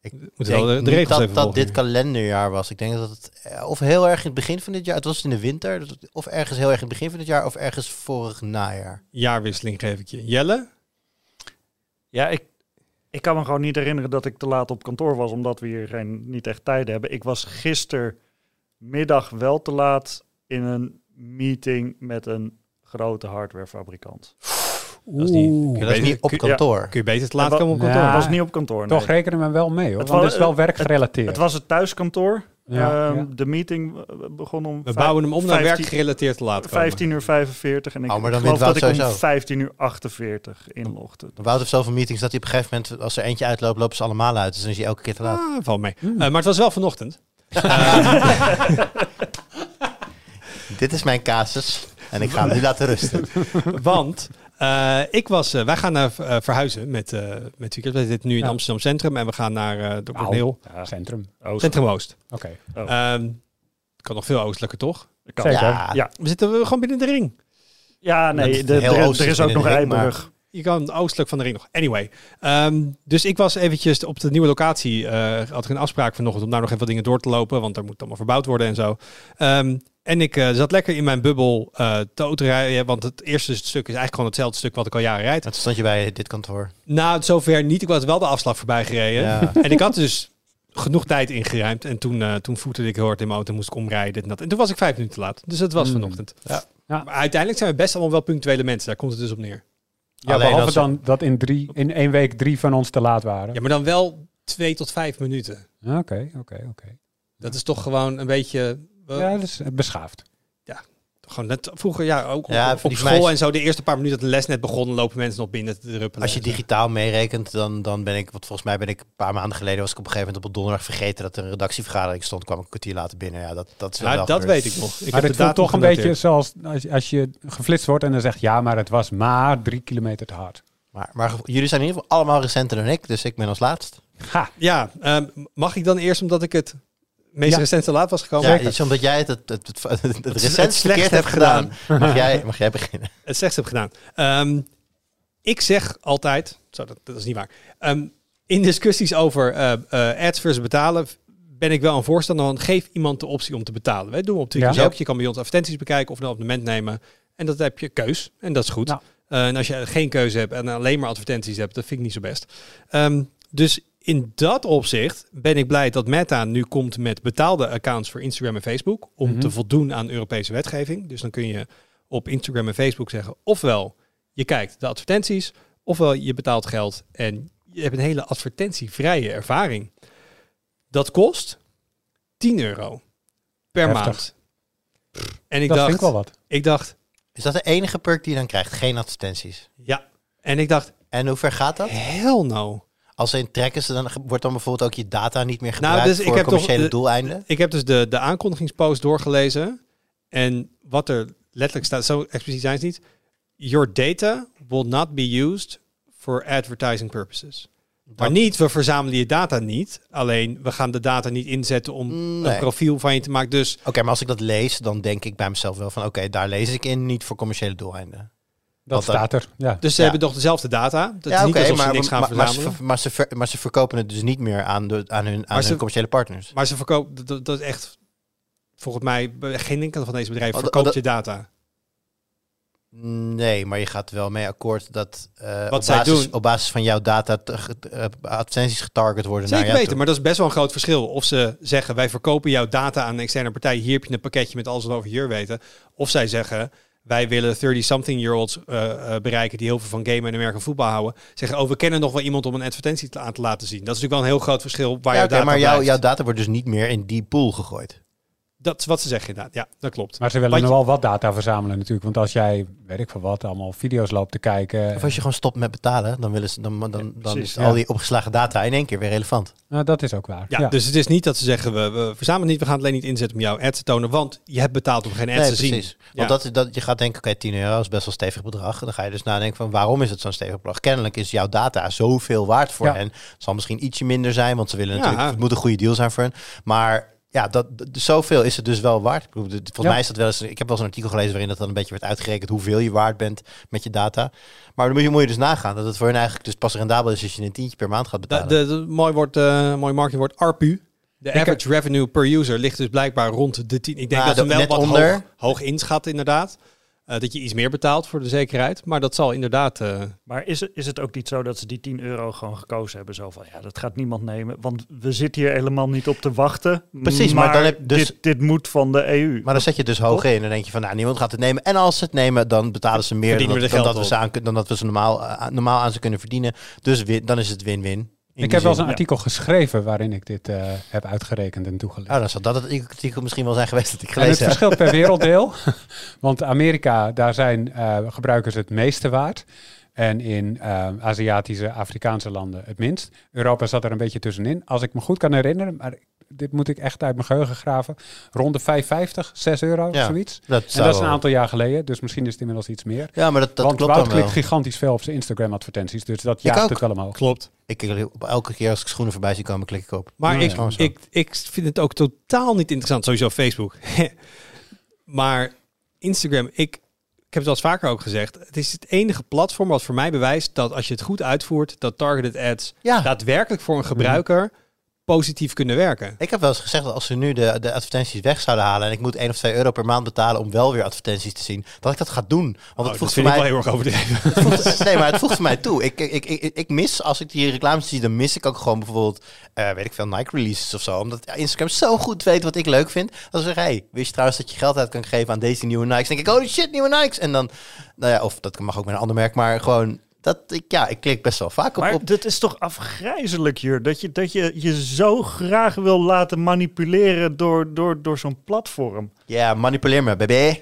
B: ik
A: Moet
B: denk
A: wel de, de
B: niet dat
A: even
B: dat dit kalenderjaar was. Ik denk dat het eh, of heel erg in het begin van dit jaar, het was in de winter, dus of ergens heel erg in het begin van dit jaar, of ergens vorig najaar.
A: Jaarwisseling geef ik je. Jelle?
C: Ja, ik, ik kan me gewoon niet herinneren dat ik te laat op kantoor was, omdat we hier geen, niet echt tijd hebben. Ik was gistermiddag wel te laat in een meeting met een grote hardwarefabrikant.
A: Dat is niet-
B: dat is niet op
A: kun-
B: kantoor.
A: Kun je beter te laat komen op
D: Ja.
A: kantoor?
C: Het was niet op kantoor, nee.
D: Toch rekenen we wel mee hoor,
C: Het
D: want
C: wa-
D: het is wel
C: het-
D: werkgerelateerd.
C: Het was het thuiskantoor.
D: Ja,
C: Ehm,
D: ja.
C: De meeting eh, begon om
A: We
C: vijf-
A: bouwen hem om naar
C: 15
A: werkgerelateerd te laat komen.
C: 15 uur 45 en ik,
B: Oh, maar dan
C: geloof dat
B: Wout
C: ik om
B: sowieso.
C: 15 uur 48 inlogde.
B: Wout heeft zoveel meetings dat hij op een gegeven moment, als er eentje uitloopt, lopen ze allemaal uit. Dus dan is hij elke keer te laat.
A: Ah, valt mee.
D: Hmm.
A: Eh, maar het was wel vanochtend.
B: Dit is mijn casus en ik ga hem nu laten rusten.
A: Want eh, ik was, eh, wij gaan naar eh, verhuizen met, eh met weekend. We zitten nu in
D: Ja.
A: Amsterdam Centrum en we gaan naar de. Corneel.
C: Ja,
D: Centrum.
C: Oost.
A: Centrum Oost.
D: Oké.
C: Oh.
A: Ehm, kan nog veel oostelijker, toch?
C: Kan.
D: Zeker.
B: Ja,
C: Ja,
A: We zitten gewoon binnen de ring.
C: ja nee, de, er, er is ook
B: binnen
C: nog Eiburg.
A: Je kan oostelijk van de ring nog. Anyway. Ehm, dus ik was eventjes op de nieuwe locatie. eh, had ik een afspraak vanochtend om daar nog even wat dingen door te lopen. Want er moet allemaal verbouwd worden en zo. Ehm, en ik eh, zat lekker in mijn bubbel eh te autorijden. Want het eerste stuk is eigenlijk gewoon hetzelfde stuk wat ik al jaren rijd.
B: Toen stond je bij dit kantoor.
A: Nou, zover niet. Ik was wel de afslag voorbij gereden.
B: Ja.
A: En ik had dus genoeg tijd ingeruimd. En toen, eh toen voeterde ik heel hard in mijn auto moest ik omrijden. en, dat. en toen was ik vijf minuten te laat. Dus dat was
D: Mm.
A: vanochtend.
B: Ja.
D: Ja.
A: Maar uiteindelijk zijn we best allemaal wel punctuele mensen. Daar komt het dus op neer.
D: Ja,
B: Alleen
D: behalve dan dat in, drie, in één week drie van ons te laat waren.
A: Ja, maar dan wel twee tot vijf minuten.
D: Oké, oké, oké.
A: Dat is toch gewoon een beetje... eh,
D: Ja, dat is eh, beschaafd.
A: Gewoon net vroeger, ja, ook
B: Ja,
A: op, op
B: die
A: school
B: meisjes-
A: en zo. De eerste paar minuten dat de les net begon, lopen mensen nog binnen te druppelen.
B: Als je digitaal meerekent, dan, dan ben ik, want volgens mij ben ik een paar maanden geleden, was ik op een gegeven moment op een donderdag vergeten dat er een redactievergadering stond, kwam ik een kwartier later binnen. Ja, dat, dat is wel
A: Ja,
B: wel
A: dat
B: gebeurd.
A: weet ik nog. Ik
D: maar
A: heb de
D: voelt toch een beetje zoals als, je- als je geflitst wordt en dan zegt ja, maar het was maar drie kilometer te hard.
B: Maar, maar jullie zijn in ieder geval allemaal recenter dan ik, dus ik ben als laatst.
D: Ha,
A: Ja, ehm, mag ik dan eerst omdat ik het meest
D: Ja.
A: recent te laat was gekomen?
B: Ja, iets omdat jij het, het, het, het, het, recent verkeerd hebt
A: heb
B: gedaan, mag jij, mag jij beginnen.
A: het slechtst heb gedaan. Ehm, ik zeg altijd, zo, dat, dat is niet waar. Ehm, in discussies over eh, eh, ads versus betalen ben ik wel een voorstander van geef iemand de optie om te betalen. Wij doen we op Twitch
D: Ja.
A: ook. Je kan bij ons advertenties bekijken of een abonnement nemen. En dat heb je keus. En dat is goed.
D: Ja.
A: Eh, en als je geen keuze hebt en alleen maar advertenties hebt, dat vind ik niet zo best. Ehm, dus in dat opzicht ben ik blij dat Meta nu komt met betaalde accounts voor Instagram en Facebook. Om
D: Mhm.
A: te voldoen aan Europese wetgeving. Dus dan kun je op Instagram en Facebook zeggen, ofwel je kijkt de advertenties, ofwel je betaalt geld en je hebt een hele advertentievrije ervaring. Dat kost 10 euro per
D: Heftig.
A: maand. En ik
D: dat
A: dacht,
D: vind ik wel wat.
A: ik dacht,
B: Is dat de enige perk die je dan krijgt? Geen advertenties.
A: ja. En ik dacht,
B: En hoe ver gaat dat?
A: hell no.
B: Als ze in trekken, ze dan wordt dan bijvoorbeeld ook je data niet meer gebruikt
A: dus ik
B: voor
A: heb toch
B: commerciële
A: de-
B: doeleinden?
A: Ik heb dus de, de aankondigingspost doorgelezen. En wat er letterlijk staat, zo expliciet zijn ze niet. Your data will not be used for advertising purposes. Maar
B: Dat-
A: niet, we verzamelen je data niet. Alleen, we gaan de data niet inzetten om een profiel van je te maken. Dus
B: Oké, maar als ik dat lees, dan denk ik bij mezelf wel van... oké, daar lees ik in, niet voor commerciële doeleinden.
D: Dat
B: Want
D: staat er. Ja.
A: Dus ze
B: Ja.
A: hebben toch dezelfde data. Dat
B: ja,
A: is niet alsof
B: maar,
A: ze niks gaan
B: maar, maar,
A: verzamelen.
B: ze, maar, ze ver- maar ze verkopen het dus niet meer aan, de, aan hun, aan hun commerciële partners.
A: Maar ze verkopen, dat- is echt, volgens mij, geen enkele van deze bedrijven
B: Oh,
A: verkoopt je data.
B: Nee, maar je gaat wel mee akkoord dat eh,
A: Wat
B: op,
A: zij
B: basis,
A: doen-
B: op basis van jouw data eh, advertenties getarget worden
A: Zeker
B: naar jou
A: weten,
B: toe.
A: maar dat is best wel een groot verschil. Of ze zeggen, wij verkopen jouw data aan een externe partij. Hier heb je een pakketje met alles wat over hier weten. Of zij zeggen, wij willen 30-something-year-olds eh, eh, bereiken die heel veel van gamen en American voetbal houden. Zeggen, oh, we kennen nog wel iemand om een advertentie te, aan te laten zien. Dat is natuurlijk wel een heel groot verschil waar
B: Ja,
A: jouw data
B: maar jouw, jouw data wordt dus niet meer in die pool gegooid.
A: Dat is wat ze zeggen inderdaad. Ja, dat klopt.
D: Maar ze willen
A: je-
D: wel wat data verzamelen natuurlijk. Want als jij, weet ik veel wat, allemaal video's loopt te kijken.
B: Of als je gewoon stopt met betalen, dan, willen ze, dan, dan, dan
C: precies,
B: is al die opgeslagen data in één keer weer relevant.
D: Nou, dat is ook waar.
A: Ja, dus het is niet dat ze zeggen, we, we verzamelen niet, we gaan het alleen niet inzetten om jouw ads te tonen, want je hebt betaald om geen ads
B: Nee,
A: te zien.
B: precies.
A: Ja.
B: Want dat, is- dat, je gaat denken, oké, 10 euro is best wel stevig bedrag. Dan ga je dus nadenken van, waarom is het zo'n stevig bedrag? Kennelijk is jouw data zoveel waard voor
D: Ja.
B: hen. Het zal misschien ietsje minder zijn, want ze willen
A: Ja.
B: natuurlijk, het moet een goede deal zijn voor hen. Maar ja, dat, zoveel is het dus wel waard. Ik bedoel, Volgens
D: Ja.
B: mij is dat wel eens, ik heb wel eens een artikel gelezen waarin dat dan een beetje werd uitgerekend hoeveel je waard bent met je data. Maar dan moet je, moet je dus nagaan dat het voor hen eigenlijk dus pas rendabel is als je een tientje per maand gaat betalen.
A: de, de- mooi, woord, eh mooi marketingwoord, ARPU. De average revenue per user ligt dus blijkbaar rond de 10. Ik denk
B: Nou,
A: dat ze wel wat
B: onder.
A: hoog, hoog inschatten inderdaad. Eh, dat je iets meer betaalt voor de zekerheid. Maar dat zal inderdaad... eh,
C: Maar is het, is het ook niet zo dat ze die 10 euro gewoon gekozen hebben? Zo van, ja, dat gaat niemand nemen. Want we zitten hier helemaal niet op te wachten.
B: Precies, maar dan heb- dus-
C: dit, dit moet van de EU.
B: Maar dan zet je dus hoog in en dan denk je van, nou, niemand gaat het nemen. En als ze het nemen, dan betalen ze meer dan, dat,
A: we
B: dan,
A: geld
B: dat we ze aan, dan dat we ze normaal, eh, normaal aan ze kunnen verdienen. Dus win- dan is het win-win.
D: Ik heb wel eens een artikel geschreven waarin ik dit eh, heb uitgerekend en toegelicht.
B: Oh, dan zal dat het artikel misschien wel zijn geweest dat ik
D: En het
B: gelezen heb.
D: verschilt per werelddeel. Want Amerika, daar zijn eh, gebruikers het meeste waard. En in eh, Aziatische, Afrikaanse landen het minst. Europa zat er een beetje tussenin. Als ik me goed kan herinneren, maar dit moet ik echt uit mijn geheugen graven. Rond de 5,50, 6 euro,
B: Ja,
D: zoiets.
B: Dat
D: En dat is een aantal jaar geleden, dus misschien is het inmiddels iets meer.
B: Ja, maar dat, dat
D: Want
B: klopt
D: Wout
B: dan wel.
D: klikt gigantisch veel op zijn Instagram-advertenties, dus dat
B: Ik
D: jaagt het wel omhoog.
A: klopt.
B: Ik, op elke keer als ik schoenen voorbij zie komen, klik ik op.
A: Maar
D: Ja,
A: ik,
D: ja.
A: Ik, ik vind het ook totaal niet interessant. Sowieso Facebook. maar Instagram, ik, ik heb het wel eens vaker ook gezegd. Het is het enige platform wat voor mij bewijst dat als je het goed uitvoert, dat targeted ads
B: Ja,
A: daadwerkelijk voor een gebruiker positief kunnen werken.
B: ik heb wel eens gezegd dat als ze nu de, de advertenties weg zouden halen en ik moet 1 of 2 euro per maand betalen om wel weer advertenties te zien, dat ik dat ga doen. Want
A: Oh,
B: het
A: dat
B: voegt voor mij...
A: heel erg overdreven.
B: Het voegt- nee, maar het voegt voor mij toe. Ik, ik, ik, ik, mis, als ik die reclames zie, dan mis ik ook gewoon bijvoorbeeld, eh, weet ik veel, Nike releases of zo. Omdat Instagram zo goed weet wat ik leuk vind. Dan zeg hey, wist je trouwens dat je geld uit kan geven aan deze nieuwe Nikes? Dan denk ik, oh shit, nieuwe Nikes. En dan, nou ja, of dat mag ook met een ander merk, maar gewoon, dat, ik, ja, ik klik best wel vaak op.
C: Maar
B: op
C: dit is toch afgrijzelijk hier. Dat je, dat je je zo graag wil laten manipuleren door, door, door zo'n platform.
B: ja, manipuleer me, baby.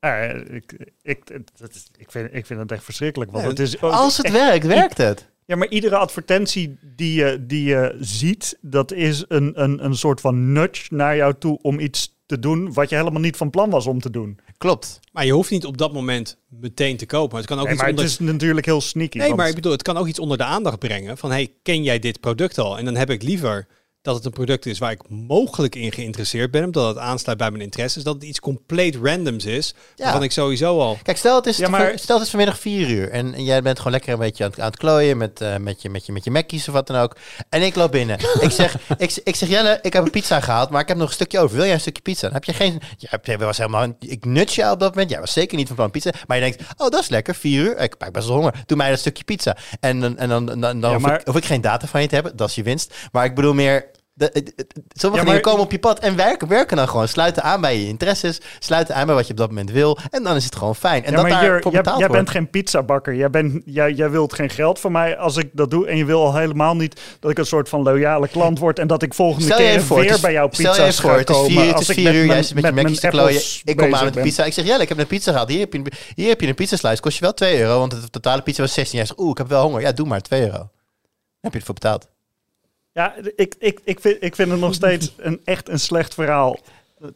C: Eh, ik, ik, dat is- ik, vind, ik vind het echt verschrikkelijk. Want
A: Ja,
C: het is
B: Als het
C: echt-
B: werkt, werkt het.
C: Ja, maar iedere advertentie die je, die je ziet, dat is een, een, een soort van nudge naar jou toe om iets te doen wat je helemaal niet van plan was om te doen.
B: Klopt.
A: Maar je hoeft niet op dat moment meteen te kopen. Het kan ook
C: Nee,
A: iets
C: maar
A: onder...
C: het is natuurlijk heel sneaky.
A: Nee,
C: want-
A: maar ik bedoel, het kan ook iets onder de aandacht brengen. Van, hey, ken jij dit product al? En dan heb ik liever dat het een product is waar ik mogelijk in geïnteresseerd ben. Omdat het aansluit bij mijn interesses. Dat het iets compleet randoms is.
B: Ja.
A: Waarvan ik sowieso al...
B: Kijk, stel het is,
C: Ja, maar-
B: stel het is vanmiddag vier uur en, en jij bent gewoon lekker een beetje aan het, aan het klooien met, eh, met, je, met, je, met je Mackies of wat dan ook. En ik loop binnen. ik, zeg, ik, ik zeg, Jelle, ik heb een pizza gehaald, maar ik heb nog een stukje over. Wil jij een stukje pizza? Dan heb je geen... Je hebt, je was helemaal, ik nut je op dat moment. Jij was zeker niet van plan pizza. Maar je denkt, oh, dat is lekker, vier uur. Ik heb best wel honger. Doe mij dat stukje pizza. En, dan- en dan, dan, dan,
C: Ja,
B: hoef,
C: maar-
B: ik, hoef ik geen data van je te hebben. Dat is je winst. Maar ik bedoel meer... De, sommige
C: Ja, maar-
B: dingen komen op je pad en werken, werken dan gewoon. Sluiten aan bij je interesses, sluiten aan bij wat je op dat moment wil. En dan is het gewoon fijn. En
C: ja,
B: dat
C: maar
B: daar voor
C: jij,
B: betaald
C: jij
B: wordt.
C: bent geen pizzabakker. Jij, bent, jij, jij wilt geen geld van mij als ik dat doe. En je wil al helemaal niet dat ik een soort van loyale klant word. En dat ik volgende
B: Stel je
C: keer
B: even voor,
C: weer
B: is-
C: bij jouw
B: stel je even voor,
C: ga
B: het is
C: komen.
B: vier, het is vier
C: met
B: uur, jij zit met je
C: mijn
B: Mac's te klooien. Ik kom aan met de pizza. Ik zeg, Jelle, ik heb een pizza gehad. Hier heb je een, hier heb je een pizzaslice. Kost je wel 2 euro, want de totale pizza was 16. Jij zegt, oeh, ik heb wel honger. Ja, doe maar, 2 euro. Dan heb je ervoor betaald.
C: Ja, ik, ik, ik, vind, ik vind het nog steeds een, echt een slecht verhaal.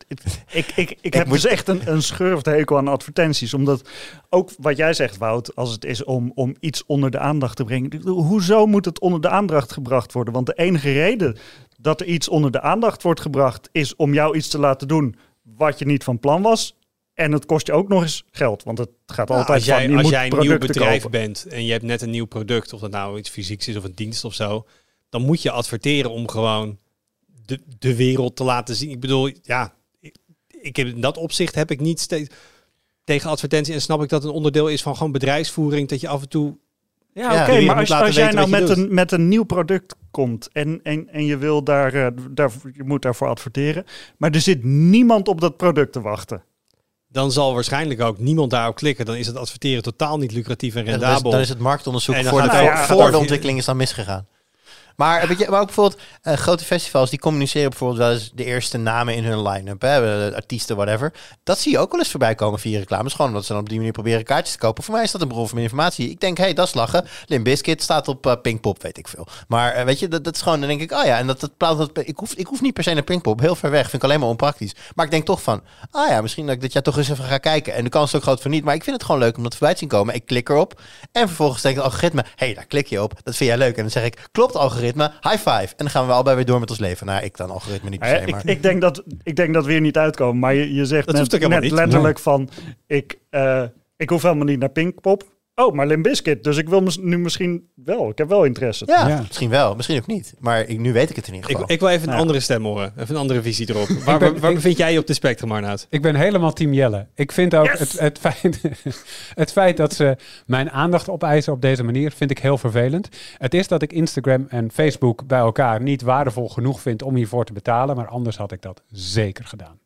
C: Ik, ik, ik, ik heb
B: moet-
C: dus echt een, een schurft hekel aan advertenties. Omdat ook wat jij zegt, Wout, als het is om, om iets onder de aandacht te brengen. Hoezo moet het onder de aandacht gebracht worden? Want de enige reden dat er iets onder de aandacht wordt gebracht... is om jou iets te laten doen wat je niet van plan was. En het kost je ook nog eens geld. Want het gaat
A: Nou,
C: altijd
A: als jij,
C: van, je
A: als
C: moet
A: jij een nieuw bedrijf
C: kopen.
A: bent en je hebt net een nieuw product, of dat nou iets fysieks is of een dienst of zo, dan moet je adverteren om gewoon de, de wereld te laten zien. Ik bedoel, ja, ik, ik heb, in dat opzicht heb ik niet steeds. tegen advertentie. En snap ik dat een onderdeel is van gewoon bedrijfsvoering. Dat je af en toe
C: Ja,
B: Ja,
C: oké, maar als, als jij nou met
A: doet.
C: een, met een nieuw product komt en, en, en je wil daar, eh, daar, je moet daarvoor adverteren, maar er zit niemand op dat product te wachten.
A: dan zal waarschijnlijk ook niemand daarop klikken. Dan is het adverteren totaal niet lucratief en
B: Ja, dan, is,
A: rendabel.
B: dan is het marktonderzoek voor, de, voor,
C: ja,
B: voor
A: gaat
B: de ontwikkeling is dan misgegaan. Maar, weet je, maar ook bijvoorbeeld eh, grote festivals die communiceren bijvoorbeeld wel eens de eerste namen in hun line-up, eh, artiesten, whatever. Dat zie je ook wel eens voorbij komen via reclames. Gewoon omdat ze dan op die manier proberen kaartjes te kopen. Voor mij is dat een bron van informatie. Ik denk, hé, hey, dat is lachen. Limp Bizkit staat op eh, Pinkpop, weet ik veel. Maar weet je, dat, dat is gewoon, dan denk ik, oh ja, en dat, dat, dat, ik, hoef, ik hoef niet per se naar Pinkpop, heel ver weg. Vind ik alleen maar onpraktisch. Maar ik denk toch van, ah ja, misschien dat ik dit jaar toch eens even ga kijken. En de kans is ook groot voor niet. Maar ik vind het gewoon leuk om dat voorbij te zien komen. Ik klik erop. En vervolgens denkt het algoritme, hé, hey, daar klik je op. Dat vind jij leuk. En dan zeg ik, klopt algoritme, high five. En dan gaan we allebei weer door met ons leven. Nou, ik dan algoritme niet per se, maar...
C: ik, ik, denk dat, ik denk dat we hier niet uitkomen, maar je, je zegt
A: Dat
C: net, letterlijk van, ik, eh, ik hoef helemaal niet naar Pinkpop. Oh, maar Limp Bizkit, dus ik wil nu misschien wel. Ik heb wel interesse.
B: Ja,
D: Ja.
B: misschien wel, misschien ook niet. Maar ik, nu weet ik het in ieder
A: ik,
B: geval.
A: ik wil even een
C: Ja.
A: andere stem horen. Even een andere visie erop. Waar,
D: ben-
A: waar, waar
D: ik-
A: bevind jij je op de spectrum, Arnoud?
D: Ik ben helemaal team Jelle. Ik vind ook
C: Yes!
D: het, het, feit, het feit dat ze mijn aandacht opeisen op deze manier, vind ik heel vervelend. Het is dat ik Instagram en Facebook bij elkaar niet waardevol genoeg vind om hiervoor te betalen, maar anders had ik dat zeker gedaan.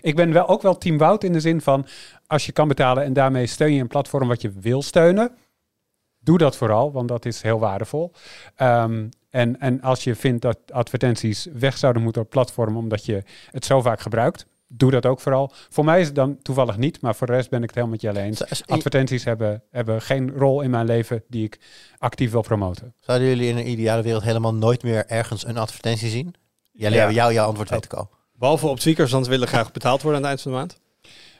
D: Ik ben wel, ook wel team Wout in de zin van, als je kan betalen en daarmee steun je een platform wat je wil steunen, doe dat vooral, want dat is heel waardevol. Ehm, en, en als je vindt dat advertenties weg zouden moeten op platform omdat je het zo vaak gebruikt, doe dat ook vooral. Voor mij is het dan toevallig niet, maar voor de rest ben ik het helemaal met je eens. Advertenties hebben, hebben geen rol in mijn leven die ik actief wil promoten.
B: Zouden jullie in een ideale wereld helemaal nooit meer ergens een advertentie zien? Jullie
C: Ja.
B: hebben jou, jouw antwoord weet ik al.
A: Behalve op tweakers, want willen graag betaald worden aan het eind van de maand.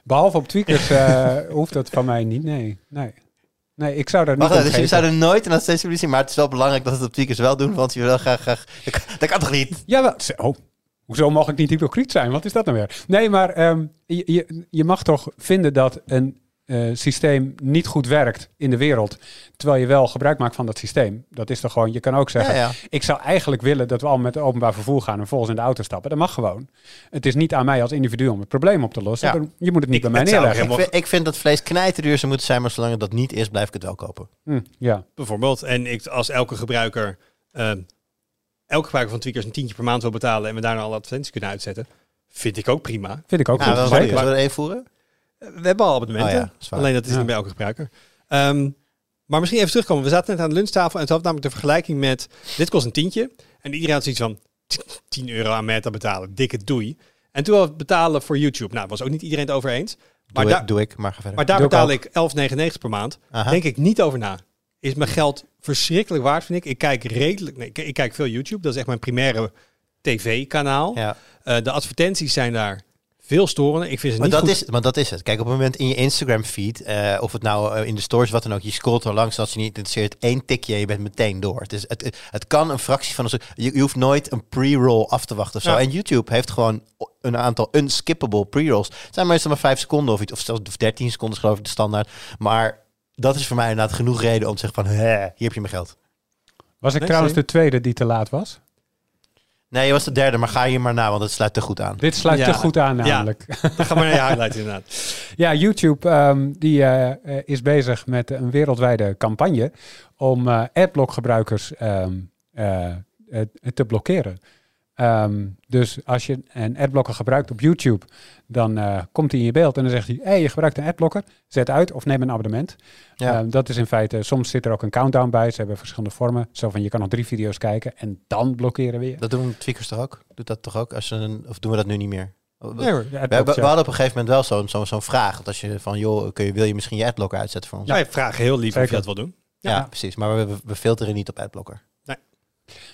D: Behalve op tweakers eh, hoeft dat van mij niet. Nee, nee. Nee, ik zou daar niet
B: Wacht, dus jullie
D: geven.
B: zouden nooit een advertentie zien, maar het is wel belangrijk dat het op tweakers wel doen, want je wil graag, graag dat, kan, dat kan toch niet?
D: Jawel. Zo. Oh, Hoezo mag ik niet hypocriet zijn? Wat is dat nou weer? Nee, maar ehm, je, je, je mag toch vinden dat een eh, systeem niet goed werkt in de wereld, terwijl je wel gebruik maakt van dat systeem. Dat is toch gewoon, je kan ook zeggen,
B: Ja, ja.
D: ik zou eigenlijk willen dat we allemaal met het openbaar vervoer gaan en volgens in de auto stappen. Dat mag gewoon. Het is niet aan mij als individu om het probleem op te lossen.
B: Ja.
D: Dan- Je moet het niet
A: Ik-
D: bij mij neerleggen.
B: Ik vind, ik vind dat vlees knijterduur zou moeten zijn, maar zolang het dat niet is, blijf ik het wel kopen.
D: Hm, ja.
A: Bijvoorbeeld. En ik, als elke gebruiker, eh, elke gebruiker van tweakers een tientje per maand wil betalen en we daarna alle advertenties kunnen uitzetten, vind ik ook prima.
D: Vind ik ook
B: Nou,
D: goed.
B: Zullen we
A: We hebben al abonnementen.
B: Oh ja, waar.
A: Alleen dat is
D: Ja.
A: niet bij elke gebruiker. Ehm, maar misschien even terugkomen. We zaten net aan de lunchtafel en toen had namelijk de vergelijking met... Dit kost een tientje. En iedereen had zoiets van 10 euro aan meta betalen. Dikke doei. En toen we betalen voor YouTube. Nou, was ook niet iedereen het over eens. Maar,
B: Doe,
A: daar-
B: ik, doe ik, maar ga verder.
A: maar daar
D: Doe
A: betaal ik 11,99 per maand.
B: Aha.
A: Denk ik niet over na. Is mijn geld verschrikkelijk waard, vind ik. Ik kijk redelijk... Nee, ik, ik kijk veel YouTube. Dat is echt mijn primaire tv-kanaal.
B: ja.
A: Eh, de advertenties zijn daar veel storender. Ik vind ze
B: Maar
A: niet
B: dat,
A: goed.
B: is, maar dat is het. Kijk, op het moment in je Instagram feed, eh, of het nou eh, in de stories, wat dan ook, je scrolt er langs als je niet interesseert, één tikje en je bent meteen door. Het, is, het, het, het kan een fractie van een. Je, je hoeft nooit een pre-roll af te wachten of zo.
A: Ja.
B: En YouTube heeft gewoon een aantal unskippable pre-rolls. Het zijn meestal maar vijf seconden of iets, of zelfs 13 seconden, geloof ik, de standaard. Maar dat is voor mij inderdaad genoeg reden om te zeggen van, hè, hier heb je mijn geld.
D: Was ik
A: Nee,
D: trouwens de tweede die te laat was?
B: Nee, je was de derde, maar ga hier maar na, want het sluit te goed aan.
D: Dit sluit
A: Ja.
D: te goed aan
A: Ja.
D: namelijk.
A: Ga maar naar je highlight inderdaad.
D: Ja, YouTube ehm, die, eh, eh, is bezig met een wereldwijde campagne om eh adblock-gebruikers ehm, eh, eh, te blokkeren. Ehm, dus als je een adblocker gebruikt op YouTube, dan eh, komt hij in je beeld en dan zegt hij: hey, je gebruikt een adblocker, zet uit of neem een abonnement.
B: Ja.
D: Ehm, dat is in feite, soms zit er ook een countdown bij. Ze hebben verschillende vormen. Zo van je kan nog drie video's kijken en dan blokkeren we je.
B: Dat doen tweakers toch ook? Doet dat toch ook? Als ze een, of doen we dat nu niet meer?
A: Nee hoor.
D: De
B: We, we, we
D: ja.
B: hadden op een gegeven moment wel zo'n zo'n zo'n vraag. Dat als je van, joh, kun je, wil je misschien je adblocker uitzetten voor ons?
A: Wij vragen heel lief of je dat wil doen.
B: Ja,
D: Ja.
B: precies. Maar we, we, we filteren niet op adblocker.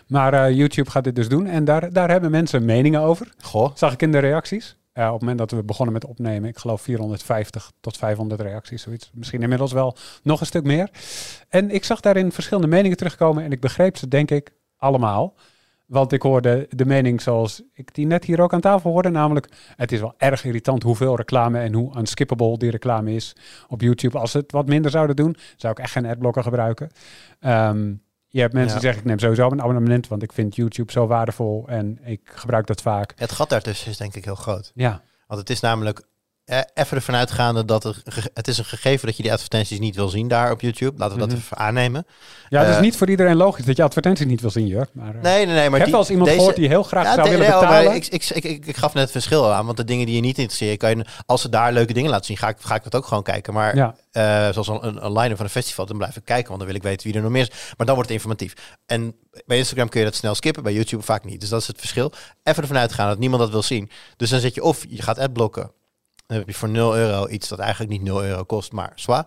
D: Maar eh, YouTube gaat dit dus doen en daar, daar hebben mensen meningen over.
B: Goh.
D: Zag ik in de reacties. Op het moment dat we begonnen met opnemen, ik geloof 450 tot 500 reacties, zoiets. Misschien inmiddels wel nog een stuk meer. En ik zag daarin verschillende meningen terugkomen en ik begreep ze denk ik allemaal. Want ik hoorde de mening zoals ik die net hier ook aan tafel hoorde, namelijk het is wel erg irritant hoeveel reclame en hoe unskippable die reclame is op YouTube. Als ze het wat minder zouden doen, zou ik echt geen adblocker gebruiken. Ehm, je hebt mensen
B: Ja.
D: die zeggen ik neem sowieso een abonnement, want ik vind YouTube zo waardevol en ik gebruik dat vaak.
B: Het gat daartussen is denk ik heel groot.
D: Ja,
B: Want het is namelijk even ervan uitgaande dat er, het is een gegeven dat je die advertenties niet wil zien daar op YouTube. Laten we dat
D: Mhm.
B: even aannemen.
D: Ja, het is
B: Eh,
D: niet voor iedereen logisch dat je advertenties niet wil zien, Jur. Maar, eh,
B: Nee, nee, nee. Maar
D: ik heb wel eens iemand gehoord die heel graag zou willen betalen.
B: ik, ik, ik, ik, gaf net het verschil aan. Want de dingen die je niet interesseren, kan je, als ze daar leuke dingen laten zien, ga ik, ga ik dat ook gewoon kijken. Maar eh, zoals een, een, line van een festival, dan blijf ik kijken, want dan wil ik weten wie er nog meer is. Maar dan wordt het informatief. En bij Instagram kun je dat snel skippen, bij YouTube vaak niet. Dus dat is het verschil. Even ervan uitgaan dat niemand dat wil zien. Dus dan zet je of je gaat adblocken. Dan heb je voor 0 euro iets dat eigenlijk niet 0 euro kost, maar zwaar.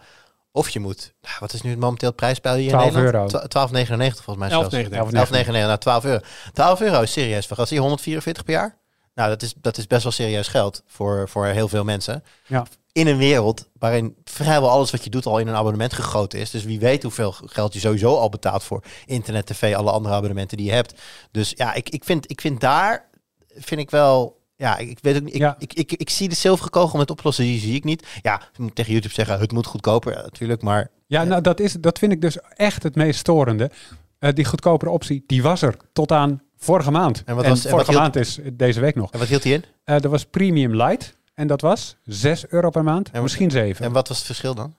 B: Of je moet, nou, wat is nu het momenteel het prijsspel hier
D: 12
B: in Nederland?
D: euro.
B: Twa- 12,99 volgens mij. zelfs.
A: 11,99.
B: 11,99, nou 12 euro. 12 euro is serieus. Vergas je 144 per jaar? Nou, dat is, dat is best wel serieus geld voor, voor heel veel mensen.
D: Ja.
B: In een wereld waarin vrijwel alles wat je doet al in een abonnement gegoten is. Dus wie weet hoeveel geld je sowieso al betaalt voor internet, tv, alle andere abonnementen die je hebt. Dus ja, ik, ik, vind, ik vind daar, vind ik wel... Ja, ik weet ook niet. Ik,
D: Ja.
B: ik, ik, ik, zie de zilveren kogel met oplossen, die zie ik niet. Ja, ik moet tegen YouTube zeggen, het moet goedkoper, ja, natuurlijk. Maar
D: ja nou, dat, is, dat vind ik dus echt het meest storende. Eh, die goedkopere optie, die was er tot aan vorige maand.
B: En wat was- en
D: vorige
B: wat
D: maand is deze week nog.
B: en wat hield hij in?
D: Eh er was Premium Light en dat was 6 euro per maand,
B: wat-
D: misschien 7.
B: En wat was het verschil dan?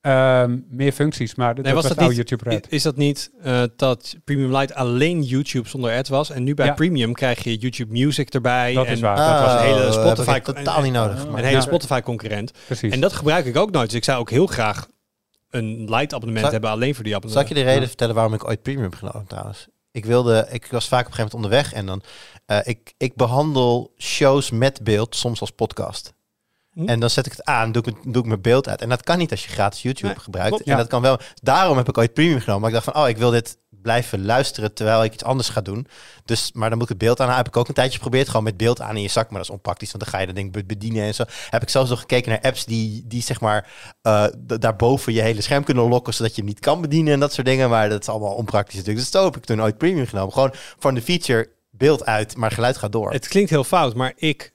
D: Ehm, meer functies, maar dat
A: Nee,
D: was,
A: dat niet-
D: YouTube Red.
A: Is dat niet eh, dat Premium Lite alleen YouTube zonder ads was? En nu bij
D: Ja.
A: Premium krijg je YouTube Music erbij.
D: Dat
A: en
D: is waar.
A: Dat was een
B: Oh,
A: hele Spotify...
B: totaal niet nodig.
A: Een
B: Maar-
A: hele
D: Ja.
A: Spotify concurrent.
D: Precies.
A: En dat gebruik ik ook nooit. Dus ik zou ook heel graag een light abonnement
B: Zal-
A: hebben alleen voor die
B: Zal ik je de reden
D: Ja.
B: vertellen waarom ik ooit premium heb genomen trouwens? Ik wilde, ik was vaak op een gegeven moment onderweg en dan, eh, ik, ik behandel shows met beeld soms als podcast.
A: Hm.
B: En dan zet ik het aan, doe ik, doe ik mijn beeld uit. En dat kan niet als je gratis YouTube
A: Nee,
B: gebruikt.
A: klopt.
B: En
D: Ja.
B: dat kan wel. Daarom heb ik ooit premium genomen. Maar ik dacht van, oh, ik wil dit blijven luisteren terwijl ik iets anders ga doen. Dus, maar dan moet ik het beeld aan. Heb ik ook een tijdje geprobeerd, gewoon met beeld aan in je zak. Maar dat is onpraktisch, want dan ga je dat ding be- bedienen en zo. Heb ik zelfs nog gekeken naar apps die, die zeg maar d- daarboven je hele scherm kunnen lokken, zodat je hem niet kan bedienen en dat soort dingen. Maar dat is allemaal onpraktisch natuurlijk. Dus dat heb ik toen ooit premium genomen. Gewoon van de feature beeld uit, maar geluid gaat door.
A: Het klinkt heel fout, maar ik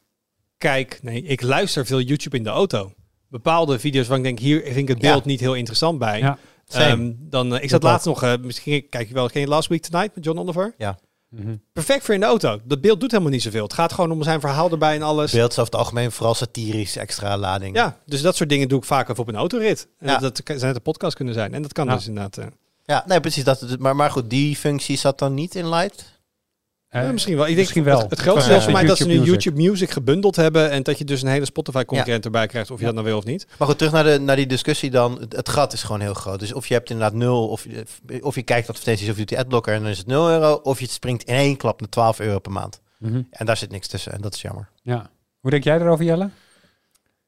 A: kijk, nee, ik luister veel YouTube in de auto. Bepaalde video's waar ik denk, hier vind ik het
B: Ja.
A: beeld niet heel interessant bij.
D: Ja.
A: Ehm, dan, eh, ik zat
D: Dat
A: laatst nog, eh, misschien kijk je wel, je Last Week Tonight met John Oliver?
D: Mhm.
A: Perfect voor in de auto. Dat beeld doet helemaal niet zoveel. Het gaat gewoon om zijn verhaal erbij en alles.
B: beeld is over het algemeen vooral satirisch, extra lading.
A: Ja, dus dat soort dingen doe ik vaak even op een autorit. En
B: Ja.
A: dat, dat zijn het een podcast kunnen zijn. En dat kan
D: Ja.
A: dus inderdaad. eh,
B: Ja, nee, precies. Dat, maar, maar goed, die functie zat dan niet in Light.
D: Eh,
A: ja, misschien wel. Ik denk
D: misschien wel.
A: Het, het grootste
B: Ja.
A: deel is voor mij dat ze nu
D: YouTube
A: Music gebundeld hebben. En dat je dus een hele Spotify concurrent erbij krijgt. Of je
D: Ja.
A: dat nou wil of niet.
B: Maar goed, terug naar, de, naar die discussie dan. Het, het gat is gewoon heel groot. Dus of je hebt inderdaad nul, of, je- of je kijkt advertenties of je doet die adblocker en dan is het 0 euro. Of je springt in één klap naar 12 euro per maand.
D: Mhm.
B: En daar zit niks tussen en dat is jammer.
D: Ja. Hoe denk jij erover, Jelle?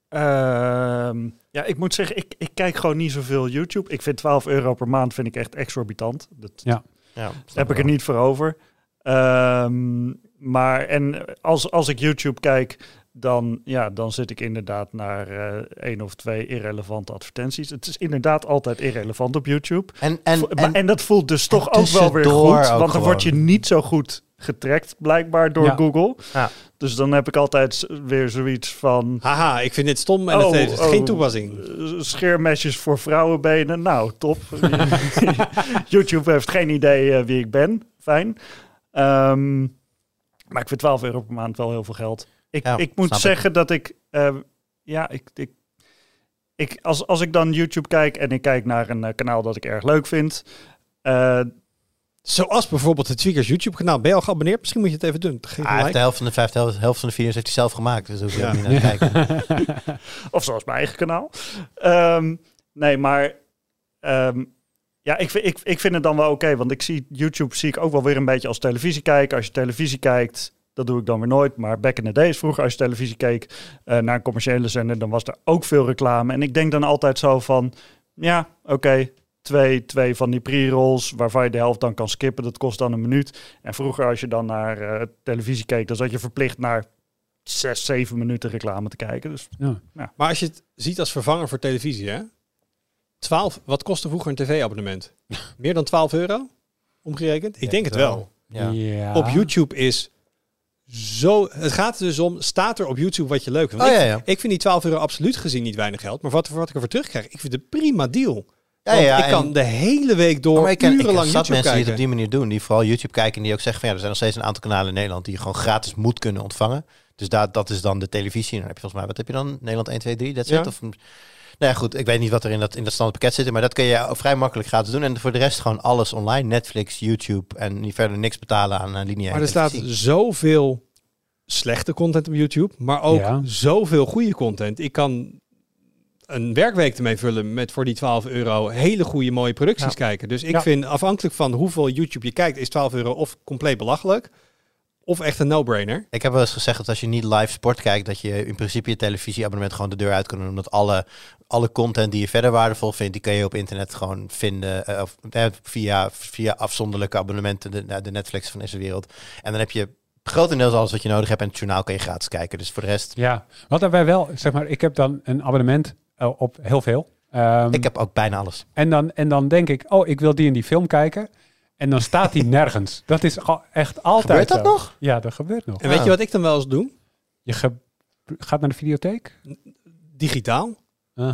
C: Ehm, ja, ik moet zeggen, ik, ik kijk gewoon niet zoveel YouTube. Ik vind 12 euro per maand vind ik echt exorbitant. Dat
B: Ja,
C: daar heb ik er niet voor over. Ehm, maar en als, als ik YouTube kijk, dan, ja, dan zit ik inderdaad naar eh één of twee irrelevante advertenties. Het is inderdaad altijd irrelevant op YouTube.
B: En, en,
C: Vo- maar-
B: en,
C: en dat voelt dus toch ook wel weer goed. Want dan word je niet zo goed getrackt, blijkbaar, door
D: Ja.
C: Google.
B: Ja.
C: Dus dan heb ik altijd weer zoiets van...
A: Haha, ik vind dit stom en
C: Oh,
A: het heeft
C: oh.
A: geen toepassing.
C: eh, scheermesjes voor vrouwenbenen. Nou, top. YouTube heeft geen idee eh, wie ik ben. Fijn. Ehm, maar ik vind 12 euro per maand wel heel veel geld. Ik,
B: Ja,
C: ik moet
B: ik.
C: zeggen dat ik... eh, ja, ik... ik ik, als, als ik dan YouTube kijk en ik kijk naar een eh, kanaal dat ik erg leuk vind, eh,
A: Zoals bijvoorbeeld het Tweakers YouTube kanaal. Ben je al geabonneerd? Misschien moet je het even doen. Geef
B: Ah,
A: een
B: hij heeft
A: like.
B: de helft van de vijf, de helft, van de video's heeft hij zelf gemaakt. Dus hoef je
A: Ja.
B: niet naar te kijken.
C: Of zoals mijn eigen kanaal. Ehm, nee, maar ehm, ja, ik, vind- ik, ik vind het dan wel oké. want ik zie YouTube zie ik ook wel weer een beetje als televisie kijken. Als je televisie kijkt, dat doe ik dan weer nooit. Maar back in the days, vroeger als je televisie keek eh, naar een commerciële zender, dan was er ook veel reclame. En ik denk dan altijd zo van, ja, oké. Twee, twee van die pre-rolls waarvan je de helft dan kan skippen. Dat kost dan een minuut. En vroeger als je dan naar eh, televisie keek, dan zat je verplicht naar zes, zeven minuten reclame te kijken. Dus
D: Ja.
A: Maar als je het ziet als vervanger voor televisie, hè? 12, wat kostte vroeger een tv-abonnement? Meer dan 12 euro? Omgerekend? Ik denk het wel.
B: Ja.
D: Ja.
A: Op YouTube is zo... Het gaat er dus om, staat er op YouTube wat je leuk vindt?
B: Oh
A: ik,
B: ja, ja.
A: ik vind die 12 euro absoluut gezien niet weinig geld. Maar wat, wat ik ervoor terugkrijg, ik vind het een prima deal.
B: Ja, ja,
A: ik kan de hele week door
B: maar ik ken, ik
A: urenlang
B: zat
A: YouTube
B: mensen die het
A: kijken.
B: op die manier doen. Die vooral YouTube kijken en die ook zeggen van ja, er zijn nog steeds een aantal kanalen in Nederland die je gewoon gratis moet kunnen ontvangen. Dus daar, dat is dan de televisie. En dan heb je volgens mij, wat heb je dan? Nederland 1, 2, 3, dat
A: Ja.
B: zit? Of, nou ja, goed, ik weet niet wat er in dat, in dat standaard pakket zit, maar dat kun je vrij makkelijk gratis doen. En voor de rest gewoon alles online. Netflix, YouTube en niet verder niks betalen aan uh, lineaire
A: Maar er staat zoveel slechte content op YouTube, maar ook
D: Ja.
A: zoveel goede content. Ik kan een werkweek ermee vullen met voor die 12 euro hele goede mooie producties
D: Ja.
A: kijken. Dus ik
D: Ja.
A: vind afhankelijk van hoeveel YouTube je kijkt, is 12 euro of compleet belachelijk of echt een no-brainer.
B: Ik heb wel eens gezegd dat als je niet live sport kijkt, dat je in principe je televisieabonnement gewoon de deur uit kan doen. Omdat alle, alle content die je verder waardevol vindt, die kan je op internet gewoon vinden. eh, of, eh, via, via afzonderlijke abonnementen, de, nou, de Netflix van deze wereld. En dan heb je grotendeels alles wat je nodig hebt. En het journaal kan je gratis kijken. Dus voor de rest,
D: Ja, wat hebben wij wel, zeg maar, ik heb dan een abonnement eh, op heel veel. Ehm,
B: ik heb ook bijna alles.
D: en, dan, en dan denk ik, oh, ik wil die en die film kijken. En dan staat die nergens. Dat is echt altijd
B: Gebeurt dat
D: zo.
B: nog?
D: Ja, dat gebeurt nog.
A: En weet
B: Ah.
A: je wat ik dan wel eens doe?
D: Je ge- gaat naar de videotheek.
A: Digitaal.
D: Uh-huh.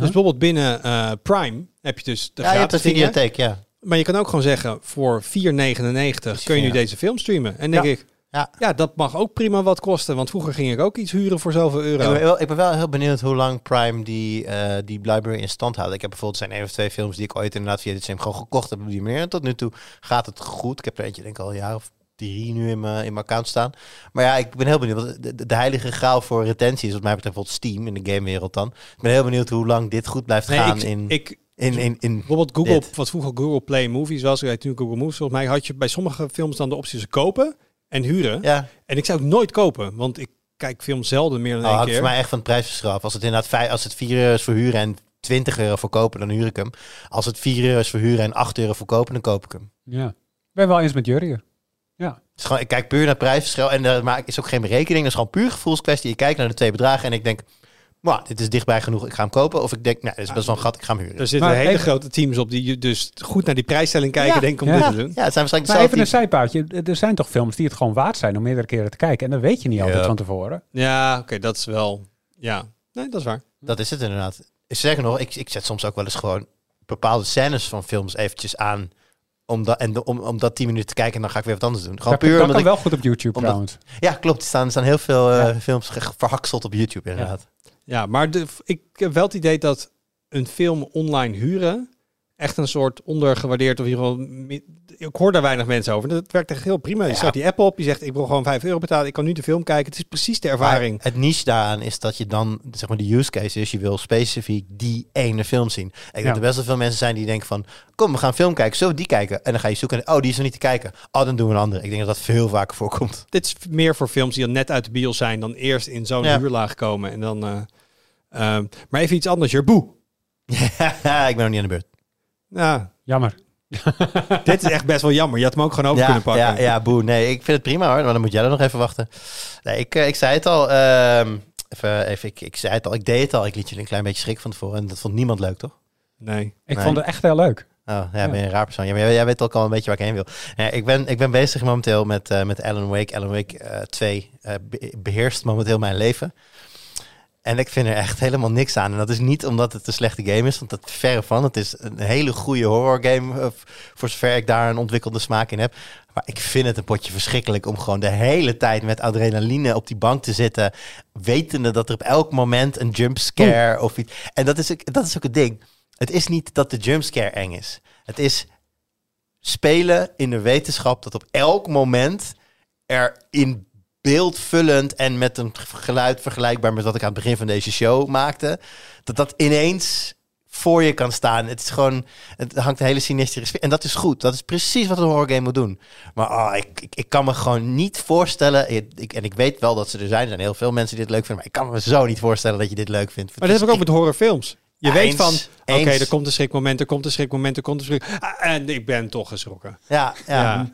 A: Dus bijvoorbeeld binnen eh, Prime heb je dus de
B: Ja, je hebt videotheek, ja.
A: Maar je kan ook gewoon zeggen, voor 4,99 kun je nu deze film streamen. En denk
D: Ja.
A: ik,
B: Ja.
A: ja, dat mag ook prima wat kosten. Want vroeger ging ik ook iets huren voor zoveel
B: Ik
A: euro.
B: ben, wel, ik ben wel heel benieuwd hoe lang Prime die, eh, die library in stand houdt. Ik heb bijvoorbeeld zijn één of twee films die ik ooit inderdaad via dit gewoon gekocht heb op die manier. En tot nu toe gaat het goed. Ik heb er eentje denk ik al een jaar of drie nu in mijn, in mijn account staan. Maar ja, ik ben heel benieuwd. Want de, heilige graal voor retentie is wat mij betreft bijvoorbeeld Steam in de gamewereld dan. Ik ben heel benieuwd hoe lang dit goed blijft
A: Nee,
B: gaan
A: ik,
B: in,
A: ik,
B: in, in, in,
A: bijvoorbeeld Google,
B: dit.
A: wat vroeger Google Play Movies was, ik nu Google Movies, volgens mij had je bij sommige films dan de optie ze kopen en huren.
B: Ja,
A: En ik zou het nooit kopen, want ik kijk films zelden meer dan
B: oh,
A: één keer.
B: voor mij echt van het prijsverschil af. Als het inderdaad vijf, als het 4 euro is voor huren en 20 euro voor kopen, dan huur ik hem. Als het 4 euro is voor huren en 8 euro voor kopen, dan koop ik hem.
D: Ja. Ik ben wel eens met Jurriër. Ja.
B: Het is gewoon, ik kijk puur naar het prijsverschil en er maak is ook geen berekening. Dat is gewoon puur gevoelskwestie. Je kijkt naar de twee bedragen en ik denk, nou, dit is dichtbij genoeg, ik ga hem kopen. Of ik denk, nou, dit is best wel een gat, ik ga hem huren.
A: er zitten
D: Maar
A: hele
D: even-
A: grote teams op die je dus goed naar die prijsstelling kijken,
B: Ja,
A: denk ik, om
D: ja.
A: dit te doen.
B: ja, het zijn waarschijnlijk
D: Maar even een zijpaadje. Er zijn toch films die het gewoon waard zijn om meerdere keren te kijken. En dat weet je niet altijd van tevoren.
A: Ja, oké, dat is wel, ja, nee, dat is waar.
B: Dat is het inderdaad. Sterker nog, ik, ik zet soms ook wel eens gewoon bepaalde scènes van films eventjes aan. Om, dat en de, om, om dat 10 minuten te kijken en dan ga ik weer wat anders doen. Gewoon
D: dat
B: puur
D: dat
B: omdat
D: kan
B: ik...
D: wel goed op YouTube
B: omdat-
D: trouwens.
B: Ja, klopt. Er staan, er staan heel veel eh,
D: Ja.
B: films verhakseld op YouTube inderdaad.
A: Ja, maar de, ik heb wel het idee dat een film online huren echt een soort ondergewaardeerd of in ieder geval mi- ik hoor daar weinig mensen over. Dat werkt echt heel prima. Je
B: Ja.
A: staat die app op, je zegt ik wil gewoon 5 euro betalen, ik kan nu de film kijken. Het is precies de ervaring.
B: Maar het niche daaraan is dat je dan, zeg maar, de use case is, je wil specifiek die ene film zien. Ik denk
D: Ja.
B: dat er best wel veel mensen zijn die denken van, kom, we gaan film kijken, zullen we die kijken? En dan ga je zoeken, en, oh, die is er niet te kijken. Oh, dan doen we een andere. Ik denk dat dat veel vaker voorkomt.
A: Dit is meer voor films die dan net uit de bios zijn, dan eerst in zo'n
B: Ja.
A: huurlaag komen en dan. eh, ehm, maar even iets anders, Jerboe.
B: ik ben nog niet aan de beurt.
A: Ja,
D: Jammer.
A: dit is echt best wel jammer. Je had hem ook gewoon over
B: Ja,
A: kunnen pakken.
B: ja, ja, boe. Nee, ik vind het prima hoor, maar dan moet jij er nog even wachten. Nee, ik, eh, ik zei het al, ehm, even, even ik, ik zei het al, ik deed het al. Ik liet je een klein beetje schrik van tevoren en dat vond niemand leuk, toch?
A: Nee.
D: Ik
B: Nee.
D: vond het echt heel leuk.
B: Oh, ja, ben je een raar persoon. Ja, maar jij, jij weet ook al een beetje waar ik heen wil. Ja, ik, ben, ik ben bezig momenteel met, eh, met Alan Wake. Alan Wake eh 2 eh, be- beheerst momenteel mijn leven. En ik vind er echt helemaal niks aan. En dat is niet omdat het een slechte game is, want dat verre van. Het is een hele goede horror game, eh, voor zover ik daar een ontwikkelde smaak in heb. Maar ik vind het een potje verschrikkelijk om gewoon de hele tijd met adrenaline op die bank te zitten. Wetende dat er op elk moment een jumpscare of iets... En dat is, ook- dat is ook het ding. Het is niet dat de jumpscare eng is. Het is spelen in de wetenschap dat op elk moment er in beeldvullend en met een geluid vergelijkbaar met wat ik aan het begin van deze show maakte, dat dat ineens voor je kan staan. Het is gewoon, het hangt een hele sinistere sfeer. En dat is goed. Dat is precies wat een horror game moet doen. Maar ah, ik, ik, ik kan me gewoon niet voorstellen. Ik, en ik weet wel dat ze er zijn. Er zijn heel veel mensen die dit leuk vinden. Maar ik kan me zo niet voorstellen dat je dit leuk vindt.
A: Maar dat heb ik ook met horrorfilms. Je
B: Ja,
A: weet
B: eens,
A: van, oké, er komt een schrikmoment, er komt een schrikmoment, er komt een schrik. Ah, en ik ben toch geschrokken.
B: Ja, ja. ja.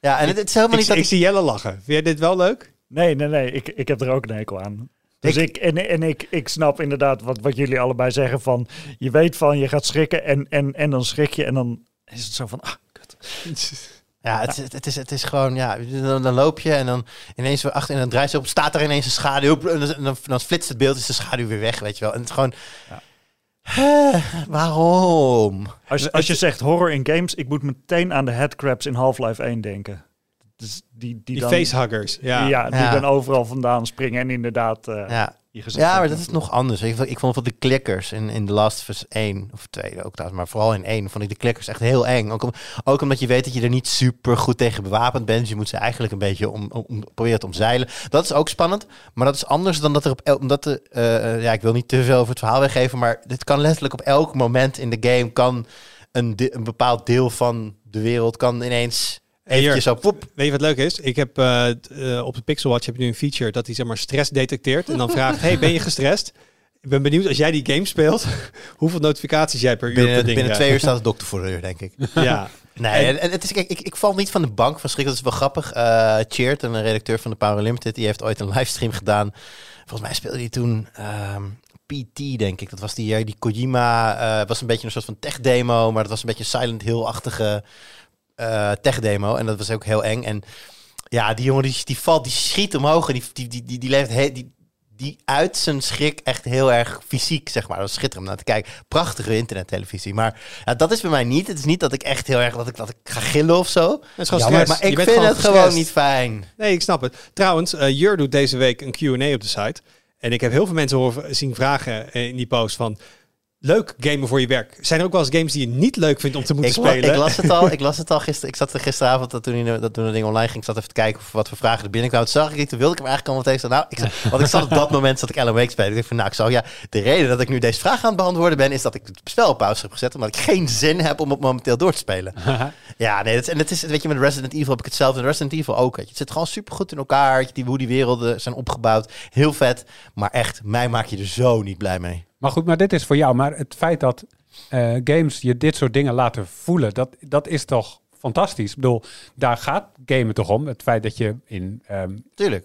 A: Ja.
B: en het, het is helemaal
A: Ik,
B: niet dat
A: ik zie Jelle lachen. Vind jij dit wel leuk?
C: Nee, nee, nee. Ik, ik heb er ook een hekel aan. Dus
B: Ik-
C: ik, en, en ik, ik snap inderdaad wat, wat jullie allebei zeggen van... Je weet van, je gaat schrikken en, en, en dan schrik je en dan is het zo van... Ah, kut.
B: Ja, het, het, het, is, het is gewoon, ja, dan, dan loop je en dan ineens weer achter en dan draait op, staat er ineens een schaduw en dan, dan, dan flitst het beeld, is de schaduw weer weg, weet je wel. En het is gewoon, Hè, waarom?
C: Als, als je zegt horror in games, ik moet meteen aan de headcrabs in Half-Life 1 denken. Dus die, die,
A: Die
C: dan,
A: facehuggers. Ja.
C: Ja, die
B: Ja.
C: dan overal vandaan springen en inderdaad eh
B: Ja.
C: Je.
B: Ja, maar dat is nog anders. Ik, vond- ik vond van de klikkers in, in The Last of Us 1 of 2 ook trouwens, maar vooral in 1 vond ik de klikkers echt heel eng. Ook, om, ook omdat je weet dat je er niet super goed tegen bewapend bent. Dus je moet ze eigenlijk een beetje om, om, om- proberen te omzeilen. Dat is ook spannend, maar dat is anders dan dat er op el- omdat de, eh, eh, ja, ik wil niet te veel over het verhaal weggeven, maar dit kan letterlijk op elk moment in de game kan een, de- een bepaald deel van de wereld kan ineens eventjes zo poep.
A: Weet je wat leuk is? Ik heb eh, eh, op de Pixel Watch heb je nu een feature dat hij zeg maar stress detecteert en dan vraagt: "Hey, ben je gestrest?" Ik ben benieuwd als jij die game speelt, hoeveel notificaties jij per uur
B: Binnen,
A: ding
B: binnen twee uur staat de dokter voor de deur, denk ik.
A: Ja.
B: Nee,
A: En-
B: het is, kijk, ik, ik val niet van de bank van schrik. Dat is wel grappig. Cheert, een redacteur van de Power Limited, die heeft ooit een livestream gedaan. Volgens mij speelde hij toen ehm, PT, denk ik. Dat was die, die Kojima, eh was een beetje een soort van tech-demo, maar dat was een beetje Silent Hill-achtige eh, tech-demo. En dat was ook heel eng. En ja, die jongen die, die valt, die schiet omhoog en die, die, die, die, die leeft he- die, die uit zijn schrik echt heel erg fysiek, zeg maar. Dat is schitterend om naar te kijken. Prachtige internettelevisie. Maar ja, dat is bij mij niet. Het is niet dat ik echt heel erg dat ik, dat ik ga gillen of zo.
A: Het is gewoon
B: Jammer,
A: stress.
B: maar ik vind het gewoon niet fijn.
A: Nee, ik snap het. Trouwens, eh, Jur doet deze week een Q&A op de site. En ik heb heel veel mensen horen zien vragen eh, in die post van... Leuk gamen voor je werk. Zijn er ook wel eens games die je niet leuk vindt om te moeten
B: Ik,
A: spelen?
B: ik las het al. Ik las het al gisteren. Ik zat er gisteravond dat toen, die- dat toen het ding online ging. Ik zat even te kijken of wat voor vragen er binnenkwamen. Toen zag ik het. Toen wilde ik hem eigenlijk al meteen zeggen. Nou, ik, want ik zat op dat moment zat ik Alan Wake spelen. Ik dacht van, nou, ik zou ja. De reden dat ik nu deze vraag aan het beantwoorden ben, is dat ik het spel op pauze heb gezet, omdat ik geen zin heb om het momenteel door te spelen. Ja, nee, dat en het is, weet je, met Resident Evil heb ik hetzelfde. En Resident Evil ook. Het zit gewoon super goed in elkaar. Die, hoe die werelden zijn opgebouwd. Heel vet. Maar echt, mij maak je er zo niet blij mee.
D: Maar goed, maar dit is voor jou. Maar het feit dat eh, games je dit soort dingen laten voelen, dat, dat is toch fantastisch. Ik bedoel, daar gaat gamen toch om. Het feit dat je in ehm,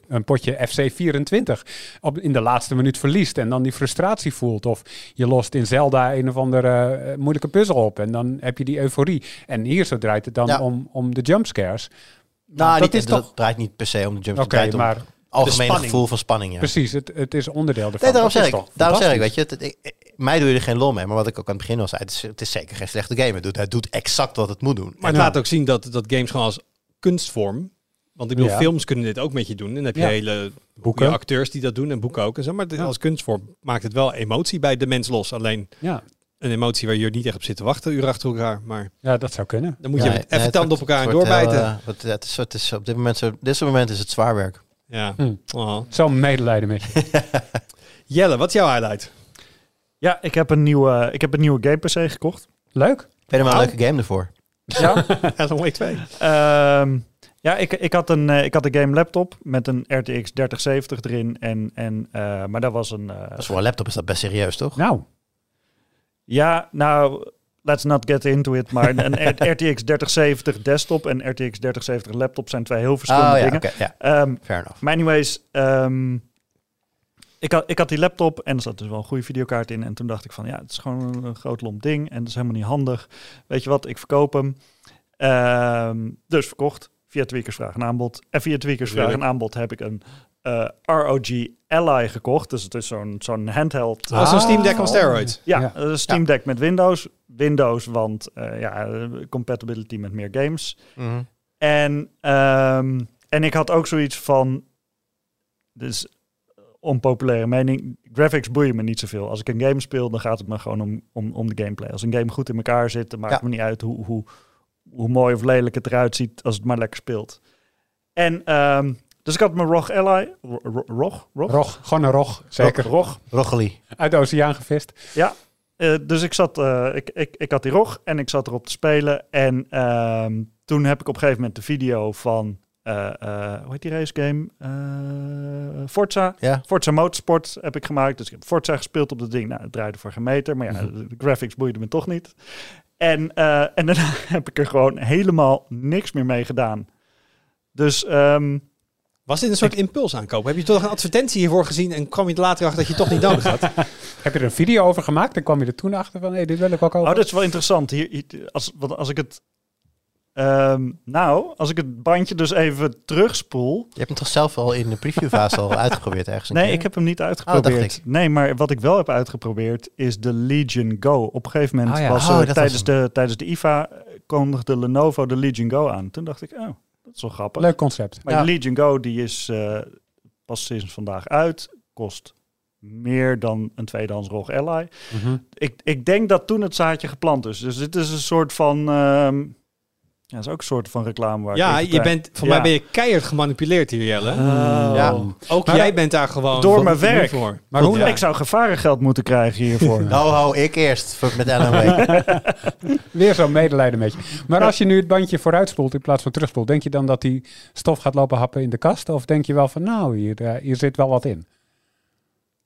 D: een potje FC24 op, in de laatste minuut verliest en dan die frustratie voelt. Of je lost in Zelda een of andere eh, moeilijke puzzel op en dan heb je die euforie. En hier zo draait het dan
B: Ja.
D: om, om de jumpscares.
B: Nou,
D: dat
B: niet,
D: is
B: dat
D: toch...
B: draait niet per se om de jump.
D: Oké, maar
B: algemene
A: spanning.
B: gevoel van spanning. Ja.
D: precies, het, het is onderdeel ervan.
B: Nee, daarom
D: Dat
B: zeg ik. Daarom zeg ik, weet je, het, het- ik- mij doe je er geen lol mee. Maar wat ik ook aan het begin al zei, het is, het is zeker geen slechte game. Het doet, het doet exact wat het moet doen.
A: Maar het
D: Ja.
A: laat ook zien dat, dat games gewoon als kunstvorm... Want ik bedoel,
D: Ja.
A: films kunnen dit ook met je doen. En dan heb je
D: Ja.
A: hele
D: Boeken.
A: acteurs die dat doen en boeken ook. En zo. Maar
D: Ja.
A: als kunstvorm maakt het wel emotie bij de mens los. Alleen
D: Ja.
A: een emotie waar je niet echt op zit te wachten, uur achter elkaar. Maar
D: ja, dat zou kunnen.
A: dan moet je
B: Nee,
A: met
B: nee,
A: even tanden op elkaar doorbijten.
B: heel, eh, het is, het is op dit moment, zo, dit soort moment is het zwaar werk.
A: Ja.
D: Hm.
A: Oh.
D: Zo'n medelijden met je.
A: Jelle, wat is jouw highlight?
C: Ja, ik heb een nieuwe, ik heb een nieuwe game PC gekocht.
D: Leuk.
B: Vind je hem wel een leuke game ervoor?
C: Ja,
A: Alan Wake 2.
C: Ehm, ja ik, ik, had een, eh, ik had een game laptop met een RTX 3070 erin. En, en, eh, maar dat was een... eh,
B: Dat is voor een laptop is dat best serieus, toch?
D: Nou,
C: Ja, nou, let's not get into it. Maar een RTX 3070 desktop en RTX 3070 laptop zijn twee heel verschillende
B: Oh ja,
C: dingen.
B: oké. ja,
C: Ehm,
B: fair enough.
C: maar anyways, ehm, ik, had, ik had die laptop en er zat dus wel een goede videokaart in. En toen dacht ik van, ja, het is gewoon een groot lomp ding. En dat is helemaal niet handig. Weet je wat, ik verkoop hem. Ehm, dus verkocht. Via Tweakers Vraag en Aanbod. En via Tweakers Vraag en Aanbod heb ik een eh, ROG Ally gekocht. Dus het is zo'n zo'n handheld.
A: Ah, zo'n Steam Deck on
D: Oh.
A: steroids.
C: Ja,
D: Ja.
C: een Steam Deck met Windows. Windows, want eh, ja, eh, compatibility met meer games.
B: Mhm.
C: En, ehm, en ik had ook zoiets van, dus onpopulaire mening, graphics boeien me niet zoveel. Als ik een game speel, dan gaat het me gewoon om, om, om de gameplay. Als een game goed in elkaar zit, dan maakt
B: Ja.
C: het me niet uit hoe, hoe, hoe mooi of lelijk het eruit ziet als het maar lekker speelt. En ehm, dus ik had mijn ROG Ally, Ro- Ro- ROG? ROG?
D: rog. Gewoon een rog. Zeker.
C: ROG.
B: Roggeli.
D: Uit de oceaan gevist.
C: Eh, dus ik zat, eh, ik, ik, ik had die ROG en ik zat erop te spelen. En ehm, toen heb ik op een gegeven moment de video van, eh, eh, hoe heet die race game? Eh, Forza.
B: Ja.
C: Forza Motorsport heb ik gemaakt. Dus ik heb Forza gespeeld op dat ding. Nou, het draaide voor geen meter. Maar ja,
B: Mhm.
C: de graphics boeiden me toch niet. En, eh, en daarna heb ik er gewoon helemaal niks meer mee gedaan. Dus ehm,
A: Was dit een soort impulsaankoop? Heb je toch een advertentie hiervoor gezien en kwam je er later achter dat je toch niet nodig had?
D: Heb je er een video over gemaakt? En kwam je er toen achter van, hé, dit wil ik ook over.
C: Oh, dat is wel interessant. Hier, hier- als, want als ik het. ehm, nou, als ik het bandje dus even terugspoel.
B: Je hebt hem toch zelf al in de previewfase al uitgeprobeerd ergens een
C: Nee,
B: keer?
C: ik heb hem niet
B: Oh,
C: uitgeprobeerd. nee, maar wat ik wel heb uitgeprobeerd is de Legion Go. Op een gegeven moment
D: Oh ja.
C: was
B: Oh,
C: er tijdens,
B: was
C: de, tijdens de IFA kondigde Lenovo de Legion Go aan. Toen dacht ik, oh, dat is wel grappig.
D: Leuk concept.
C: Maar
B: Ja.
C: Legion Go die is eh, pas sinds vandaag uit. Kost meer dan een tweedehands ROG Ally.
D: Mhm.
C: Ik, ik denk dat toen het zaadje geplant is. Dus dit is een soort van... ehm, ja, dat is ook een soort van reclame waar ik
A: Ja, je bent, voor
C: Ja.
A: mij ben je keihard gemanipuleerd hier, Jelle.
B: Ja.
A: Ook
D: Maar-
A: jij bent daar gewoon
C: Door mijn werk.
A: voor.
D: Maar hoe,
A: Ja.
C: Ik zou gevarengeld moeten krijgen hiervoor.
B: Ho, ho, ik eerst. Met Wake.
D: Weer zo'n medelijden met je. Maar als je nu het bandje vooruitspoelt in plaats van terugspoelt, denk je dan dat die stof gaat lopen happen in de kast? Of denk je wel van, nou, hier, eh, hier zit wel wat in?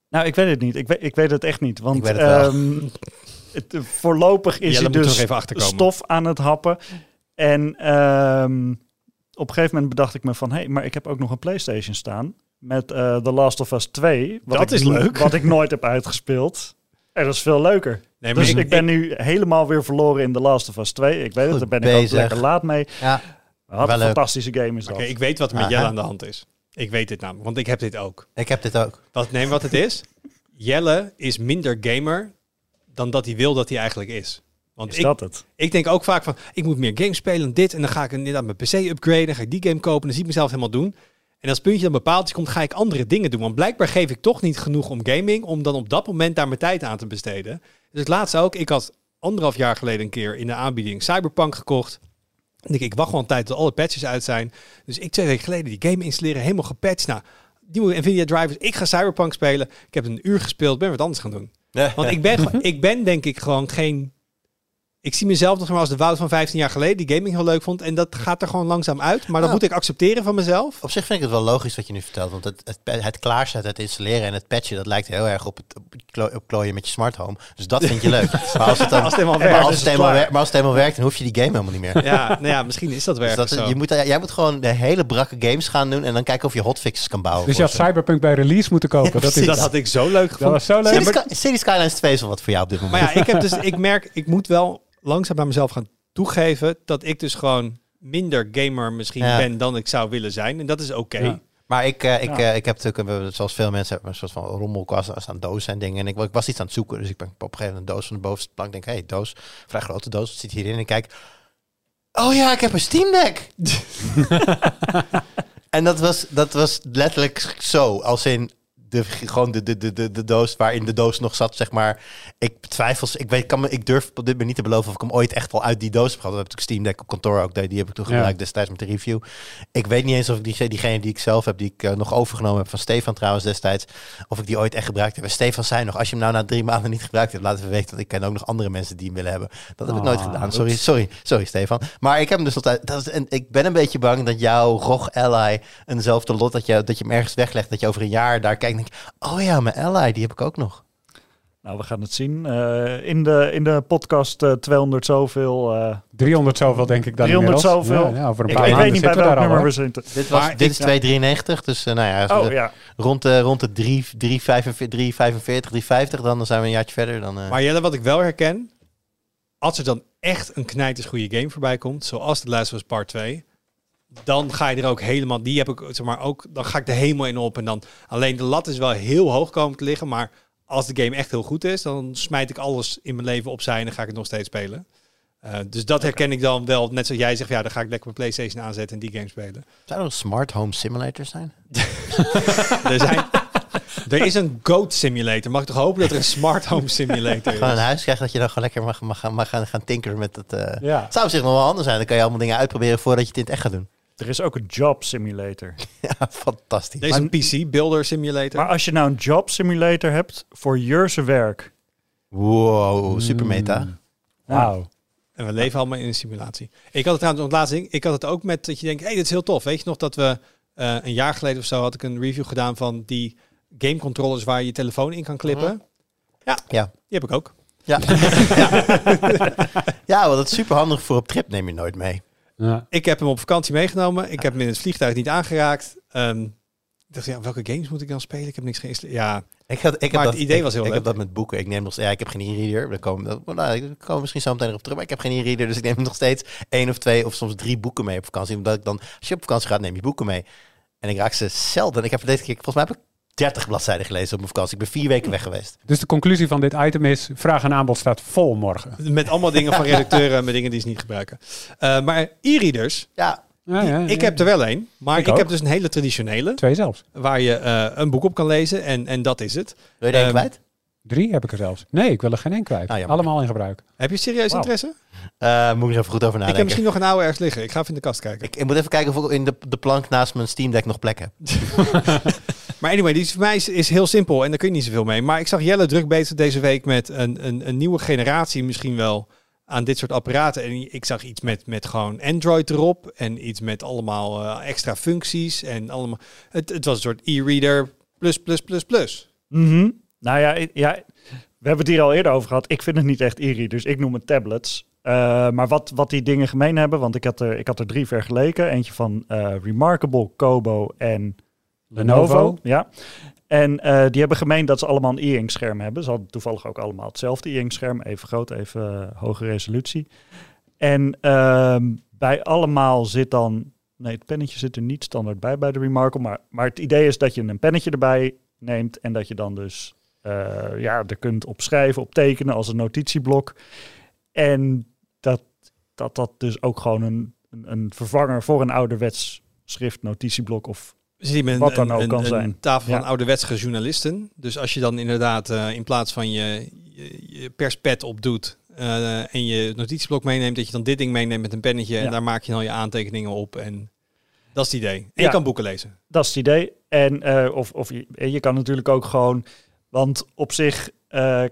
C: nou, ik weet het niet. Ik weet, ik weet het echt niet. Want
B: Ik weet het wel.
C: ehm, het, voorlopig is
A: Jelle
C: hij dus
A: nog even achterkomen.
C: stof aan het happen. En ehm, op een gegeven moment bedacht ik me van... hé, hey, maar ik heb ook nog een Playstation staan met eh The Last of Us 2. Wat
A: Dat
C: ik,
A: is leuk.
C: Wat ik nooit heb uitgespeeld. En dat is veel leuker.
A: Nee, maar
C: Dus
A: ik,
C: ik, ben nu helemaal weer verloren in The Last of Us 2. Ik weet het, daar ben ik ook lekker laat mee.
B: Ja,
C: Wat
B: Wel
C: een
B: leuk.
C: fantastische game is dat.
A: Oké, ik weet wat er met
B: Aha.
A: Jelle aan de hand is. Ik weet dit namelijk, want ik heb dit ook.
B: ik heb dit ook.
A: Wat, nee, wat het is? Jelle is minder gamer dan dat hij wil dat hij eigenlijk is. Want
C: is
A: ik,
C: dat het?
A: ik denk ook vaak van, ik moet meer games spelen dan dit. En dan ga ik inderdaad mijn PC upgraden. Dan ga ik die game kopen. Dan zie ik mezelf helemaal doen. En als het puntje dan bepaald komt, ga ik andere dingen doen. Want blijkbaar geef ik toch niet genoeg om gaming, om dan op dat moment daar mijn tijd aan te besteden. Dus het laatste ook, ik had anderhalf jaar geleden een keer in de aanbieding Cyberpunk gekocht. En ik, ik wacht gewoon een tijd tot alle patches uit zijn. Dus ik twee weken geleden die game installeren, helemaal gepatcht. Nou, die nieuwe Nvidia drivers, ik ga Cyberpunk spelen. Ik heb een uur gespeeld, ben wat anders gaan doen. Want ik ben, ik ben denk ik gewoon geen... Ik zie mezelf nog maar als de Wout van 15 jaar geleden, die gaming heel leuk vond. En dat gaat er gewoon langzaam uit. Maar dat
B: Ja.
A: moet ik accepteren van mezelf.
B: Op zich vind ik het wel logisch wat je nu vertelt. Want het, het, het klaarzetten, het installeren en het patchen, dat lijkt heel erg op het op, het klo- op klooien met je smart home. Dus dat vind je leuk. Maar als het, dan,
A: Als het helemaal
B: maar
A: werkt,
B: als het
C: het
B: helemaal,
C: klaar.
B: wer- maar als het helemaal werkt, dan hoef je die game helemaal niet meer.
A: Ja, nou ja, misschien is dat
B: Dus
A: werkelijk
B: dat,
A: zo.
B: je moet, jij moet gewoon de hele brakke games gaan doen en dan kijken of je hotfixes kan bouwen.
D: Dus je had. Cyberpunk bij release moeten kopen.
B: Ja,
D: dat is
A: dat had ik zo leuk
D: dat
A: gevonden.
D: was zo leuk.
B: City, Sky- City Skylines 2 is wel wat voor jou op dit moment.
A: Maar ja, ik heb dus, ik merk, ik moet wel langzaam bij mezelf gaan toegeven dat ik dus gewoon minder gamer misschien
B: Ja.
A: ben dan ik zou willen zijn. En dat is oké.
D: Ja.
B: Maar ik, eh, ik,
C: Ja.
B: eh, ik heb natuurlijk, eh, zoals veel mensen, hebben een soort van rommelkast aan dozen en dingen. En ik, ik was iets aan het zoeken, dus ik ben op een gegeven moment een doos van de bovenste plank. denk, hé, hey, doos, vrij grote doos, wat zit hierin? En ik kijk, oh ja, ik heb een Steam Deck. en dat was, dat was letterlijk zo, als in de, gewoon de, de, de, de, de doos waarin de doos nog zat, zeg maar. Ik betwijfel, ik, weet, kan me, ik durf op dit moment niet te beloven of ik hem ooit echt wel uit die doos heb gehad. Dat heb ik Steam Deck op kantoor ook, die, die heb ik toen
D: Ja.
B: gebruikt destijds met de review. Ik weet niet eens of ik die, diegene die ik zelf heb, die ik eh, nog overgenomen heb van Stefan trouwens destijds, of ik die ooit echt gebruikt heb. En Stefan zei nog, als je hem nou na drie maanden niet gebruikt hebt, laten we weten, want ik ken ook nog andere mensen die hem willen hebben. Dat heb ik nooit
D: Ah,
B: gedaan. Sorry, sorry, sorry Stefan. Maar ik heb hem dus altijd, dat is, en ik ben een beetje bang dat jouw ROG Ally eenzelfde lot, dat je, dat je hem ergens weglegt, dat je over een jaar daar kijkt denk oh ja, mijn Ally, die heb ik ook nog.
C: Nou, we gaan het zien. Eh, in, de, in de podcast eh 200 zoveel. eh
D: 300 zoveel denk ik dan
C: 300
D: inmiddels.
C: zoveel.
D: Ja, ja, over een paar
C: ik weet niet bij welk
D: al,
C: nummer we zitten.
B: Dit, was,
A: Maar
B: dit
A: ik-
B: is 293, dus eh, nou ja,
C: Oh ja.
B: rond de, rond de 3, 345, 345, 350, dan zijn we een jaartje verder. Dan, eh,
A: Maar Jelle, wat ik wel herken, als er dan echt een knijters goede game voorbij komt, zoals The Last of Us Part 2, dan ga je er ook helemaal, die heb ik zeg maar ook, dan ga ik er helemaal in op en dan alleen de lat is wel heel hoog komen te liggen, maar als de game echt heel goed is, dan smijt ik alles in mijn leven opzij en dan ga ik het nog steeds spelen. Eh, dus dat herken ik dan wel, net zoals jij zegt, ja, dan ga ik lekker mijn PlayStation aanzetten en die game spelen.
B: Zou er een smart home simulator zijn?
A: Er, zijn, er is een goat simulator. Mag ik toch hopen dat er een smart home simulator
B: Gewoon een
A: is?
B: huis krijgen dat je dan gewoon lekker mag, mag, gaan- mag gaan, gaan tinkeren met het... eh
D: Ja.
B: Het zou op zich nog wel handig zijn. Dan kan je allemaal dingen uitproberen voordat je het in het echt gaat doen.
C: Er is ook een job simulator.
B: Ja, fantastisch.
A: Er is een PC builder simulator.
C: Maar als je nou een job simulator hebt voor Jeurse werk.
B: Wow, super meta.
D: Mm. Wauw.
A: En we leven allemaal in een simulatie. Ik had het trouwens nog laatst ding. Ik had het ook met dat je denkt, hé, hey, dit is heel tof. Weet je nog dat we eh, een jaar geleden of zo had ik een review gedaan van die game controllers waar je je telefoon in kan klippen. Ja,
B: Ja.
A: die heb ik ook.
B: Ja. ja. ja, want dat is super handig voor op trip neem je nooit mee.
D: Ja.
A: Ik heb hem op vakantie meegenomen. Ik heb hem in het vliegtuig niet aangeraakt. Ik dacht, ja, welke games moet ik dan spelen? Ik heb niks geïnstalleerd. Ja,
B: Ik had, ik heb
A: Maar
B: dat,
A: het idee
B: ik,
A: was heel
B: Ik
A: leuk.
B: heb dat met boeken. Ik neem nog, ja, ik heb geen e-reader. We komen, nou, ik kom misschien zo meteen op terug. Maar ik heb geen e-reader, dus ik neem nog steeds één of twee of soms drie boeken mee op vakantie. Omdat ik dan, als je op vakantie gaat, neem je boeken mee. En ik raak ze zelden. Ik heb deze keer, volgens mij heb ik 30 bladzijden gelezen op mijn vakantie. Ik ben vier weken weg geweest.
D: Dus de conclusie van dit item is, vraag en aanbod staat vol morgen.
A: met allemaal dingen van redacteuren met dingen die ze niet gebruiken. Eh, maar e-readers,
B: Ja,
D: Ja, ja,
A: ik
D: ja.
A: heb er wel een, maar
D: Ik
A: ik, heb dus een hele traditionele,
D: Twee zelfs.
A: waar je eh, een boek op kan lezen en, en dat is het.
B: Wil je er één
A: Ehm,
B: kwijt?
D: Drie heb ik er zelfs. Nee, ik wil er geen één kwijt.
B: Ah.
D: Allemaal in gebruik.
A: Heb je serieus interesse?
B: Eh, moet ik er even goed over
A: ik heb
B: nadenken.
A: misschien nog een oude ergens liggen. Ik ga even in de kast kijken.
B: Ik, ik moet even kijken of ik in de, de plank naast mijn Steam Deck nog plek heb.
A: Maar anyway, die is voor mij is, heel simpel en daar kun je niet zoveel mee. Maar ik zag Jelle druk bezig deze week met een, een, een nieuwe generatie misschien wel aan dit soort apparaten. En ik zag iets met, met gewoon Android erop en iets met allemaal eh, extra functies. En allemaal, het, het was een soort e-reader plus, plus, plus, plus.
C: Mhm. Nou ja, ja, we hebben het hier al eerder over gehad. Ik vind het niet echt e-readers. Ik noem het tablets. Eh, maar wat, wat die dingen gemeen hebben, want ik had er, ik had er drie vergeleken. Eentje van eh, Remarkable, Kobo en Lenovo. Ja. En eh, die hebben gemeen dat ze allemaal een e-ink scherm hebben. Ze hadden toevallig ook allemaal hetzelfde e-ink scherm. Even groot, even eh, hoge resolutie. En ehm, bij allemaal zit dan... Nee, het pennetje zit er niet standaard bij bij de Remarkable. Maar, maar het idee is dat je een pennetje erbij neemt. En dat je dan dus eh, ja, er kunt op schrijven, op tekenen als een notitieblok. En dat dat, dat dus ook gewoon een, een, een vervanger voor een ouderwets schriftnotitieblok of
A: Zit met
C: Wat dan ook
A: een, tafel van
C: Ja.
A: ouderwetse journalisten. Dus als je dan inderdaad eh, in plaats van je, je, je perspet opdoet eh, en je notitieblok meeneemt, dat je dan dit ding meeneemt met een pennetje en daar maak je dan je aantekeningen op. En dat is het idee. En
C: Ja.
A: je kan boeken lezen.
C: Dat is het idee. En eh, of, of je, je kan natuurlijk ook gewoon, want op zich,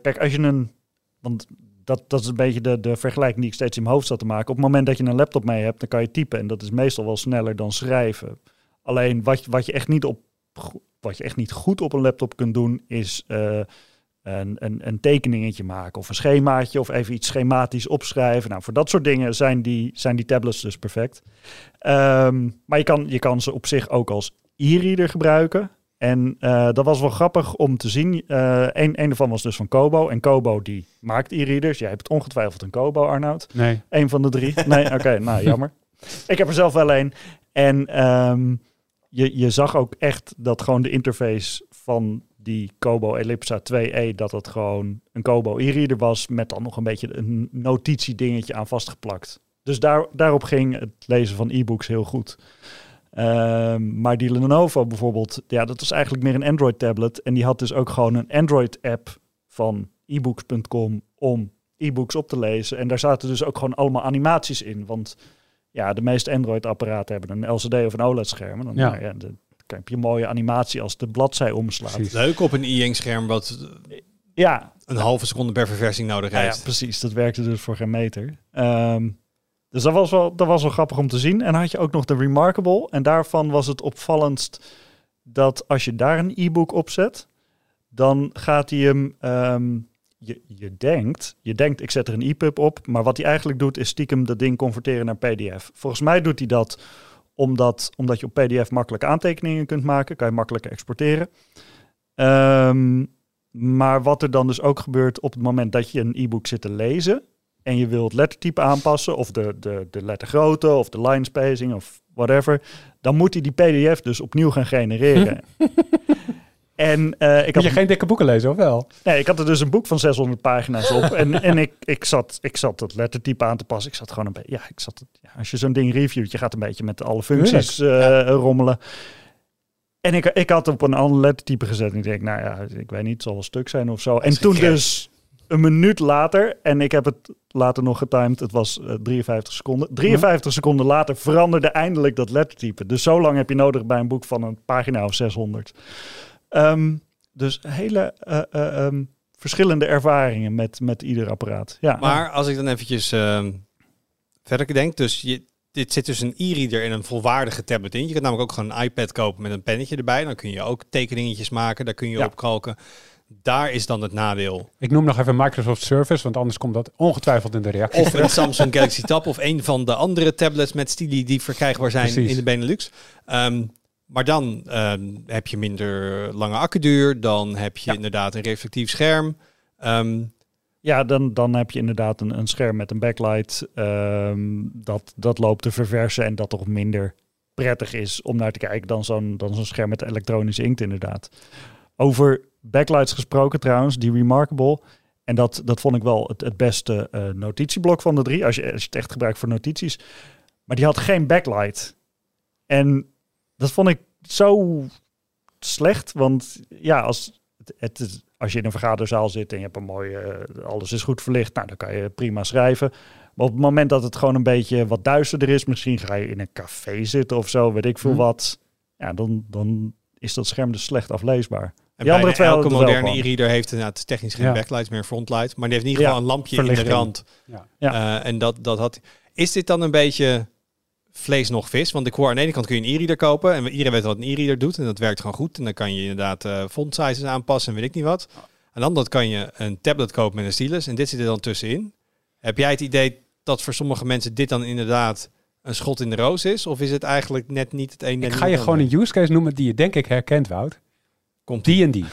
C: kijk, als je een, want dat, dat is een beetje de, de vergelijking die ik steeds in mijn hoofd zat te maken. Op het moment dat je een laptop mee hebt, dan kan je typen en dat is meestal wel sneller dan schrijven. Alleen wat, je- wat je echt niet op, wat je echt niet goed op een laptop kunt doen, is eh, een, een, een tekeningetje maken of een schemaatje of even iets schematisch opschrijven. Nou, voor dat soort dingen zijn die, zijn die tablets dus perfect. Ehm, maar je kan, je kan ze op zich ook als e-reader gebruiken. En eh, dat was wel grappig om te zien. Eh een, een daarvan was dus van Kobo. En Kobo die maakt e-readers. Jij hebt ongetwijfeld een Kobo, Arnoud.
D: Nee.
C: Een van de drie. Nee, oké, nou jammer. Ik heb er zelf wel een. En ehm, je, je zag ook echt dat gewoon de interface van die Kobo Ellipsa 2e, dat het gewoon een Kobo e-reader was met dan nog een beetje een notitiedingetje aan vastgeplakt. Dus daar, daarop ging het lezen van e-books heel goed. Ehm, maar die Lenovo bijvoorbeeld, ja, dat was eigenlijk meer een Android tablet. En die had dus ook gewoon een Android app van ebooks.com om e-books op te lezen. En daar zaten dus ook gewoon allemaal animaties in. Want ja, de meeste Android-apparaten hebben een LCD of een OLED-scherm. En Dan,
D: Ja.
C: ja, dan heb je een mooie animatie als de bladzij omslaat.
D: Precies.
A: Leuk op een e-ink scherm wat
C: Ja,
A: een halve seconde per verversing nodig
C: ja, ja,
A: heeft.
C: precies. Dat werkte dus voor geen meter. Ehm, dus dat was, wel, dat was wel grappig om te zien. En dan had je ook nog de Remarkable. En daarvan was het opvallendst dat als je daar een e-book op zet, dan gaat hij hem. ehm, je, je denkt, je denkt, ik zet er een EPUB op, maar wat hij eigenlijk doet is stiekem dat ding converteren naar PDF. Volgens mij doet hij dat omdat, omdat je op PDF makkelijk aantekeningen kunt maken, kan je makkelijker exporteren. Ehm, maar wat er dan dus ook gebeurt op het moment dat je een e-book zit te lezen en je wilt lettertype aanpassen of de, de, de lettergrootte of de line spacing of whatever, dan moet hij die PDF dus opnieuw gaan genereren. en eh, ik had
D: je geen dikke boeken lezen, of wel?
C: Nee, ik had er dus een boek van 600 pagina's op. en en ik, ik, zat, ik zat het lettertype aan te passen. Ik zat gewoon een beetje... Ja, ik zat, ja, als je zo'n ding reviewt, je gaat een beetje met alle functies eh, rommelen. En ik, ik had op een ander lettertype gezet. En ik denk, nou ja, ik weet niet, het zal wel stuk zijn of zo. En toen dus een minuut later, en ik heb het later nog getimed, het was eh, 53 seconden. 53 seconden later veranderde eindelijk dat lettertype. Dus zo lang heb je nodig bij een boek van een pagina of 600. Ehm, dus hele eh, eh, ehm, verschillende ervaringen met, met ieder apparaat. Ja,
A: Maar als ik dan eventjes ehm, verder denk, dus je, dit zit dus een e-reader en een volwaardige tablet in. Je kunt namelijk ook gewoon een iPad kopen met een pennetje erbij. Dan kun je ook tekeningetjes maken, daar kun je
C: Ja.
A: op kalken. Daar is dan het nadeel.
D: Ik noem nog even Microsoft Surface, want anders komt dat ongetwijfeld in de reactie.
A: Of een Samsung Galaxy Tab of een van de andere tablets met stili die verkrijgbaar zijn
D: Precies.
A: in de Benelux. Ehm, maar dan ehm, heb je minder lange accuduur. Dan heb je
C: Ja.
A: inderdaad een reflectief scherm. Ehm,
C: ja dan, dan heb je inderdaad een, een scherm met een backlight. ehm, dat, dat loopt te verversen en dat toch minder prettig is om naar te kijken dan zo'n dan zo'n scherm met elektronische inkt inderdaad. Over backlights gesproken trouwens, die Remarkable. En dat, dat vond ik wel het, het beste eh, notitieblok van de drie, als je, als je het echt gebruikt voor notities. Maar die had geen backlight. En dat vond ik zo slecht. Want ja, als, het, het is- als je in een vergaderzaal zit en je hebt een mooie, eh, alles is goed verlicht, nou, dan kan je prima schrijven. Maar op het moment dat het gewoon een beetje wat duisterder is, misschien ga je in een café zitten of zo, weet ik veel
D: Hm.
C: wat. Ja, dan, dan is dat scherm dus slecht afleesbaar.
A: En
C: Die
A: bijna
C: twee
A: elke moderne e-reader heeft inderdaad technisch geen
D: Ja.
A: backlight meer, frontlight. Maar die heeft in ieder geval
C: Ja,
A: een lampje in de rand.
D: Ja.
C: Ja.
A: Eh, en dat, dat had... Is dit dan een beetje vlees nog vis? Want ik hoor aan de ene kant kun je een e-reader kopen. En iedereen weet wat een e-reader doet. En dat werkt gewoon goed. En dan kan je inderdaad eh font sizes aanpassen en weet ik niet wat. De andere kant kan je een tablet kopen met een stylus. En dit zit er dan tussenin. Heb jij het idee dat voor sommige mensen dit dan inderdaad een schot in de roos is? Of is het eigenlijk net niet het een
D: Ik ga je gewoon een use case noemen die je denk ik herkent, Wout.
A: Komt
D: Die en die.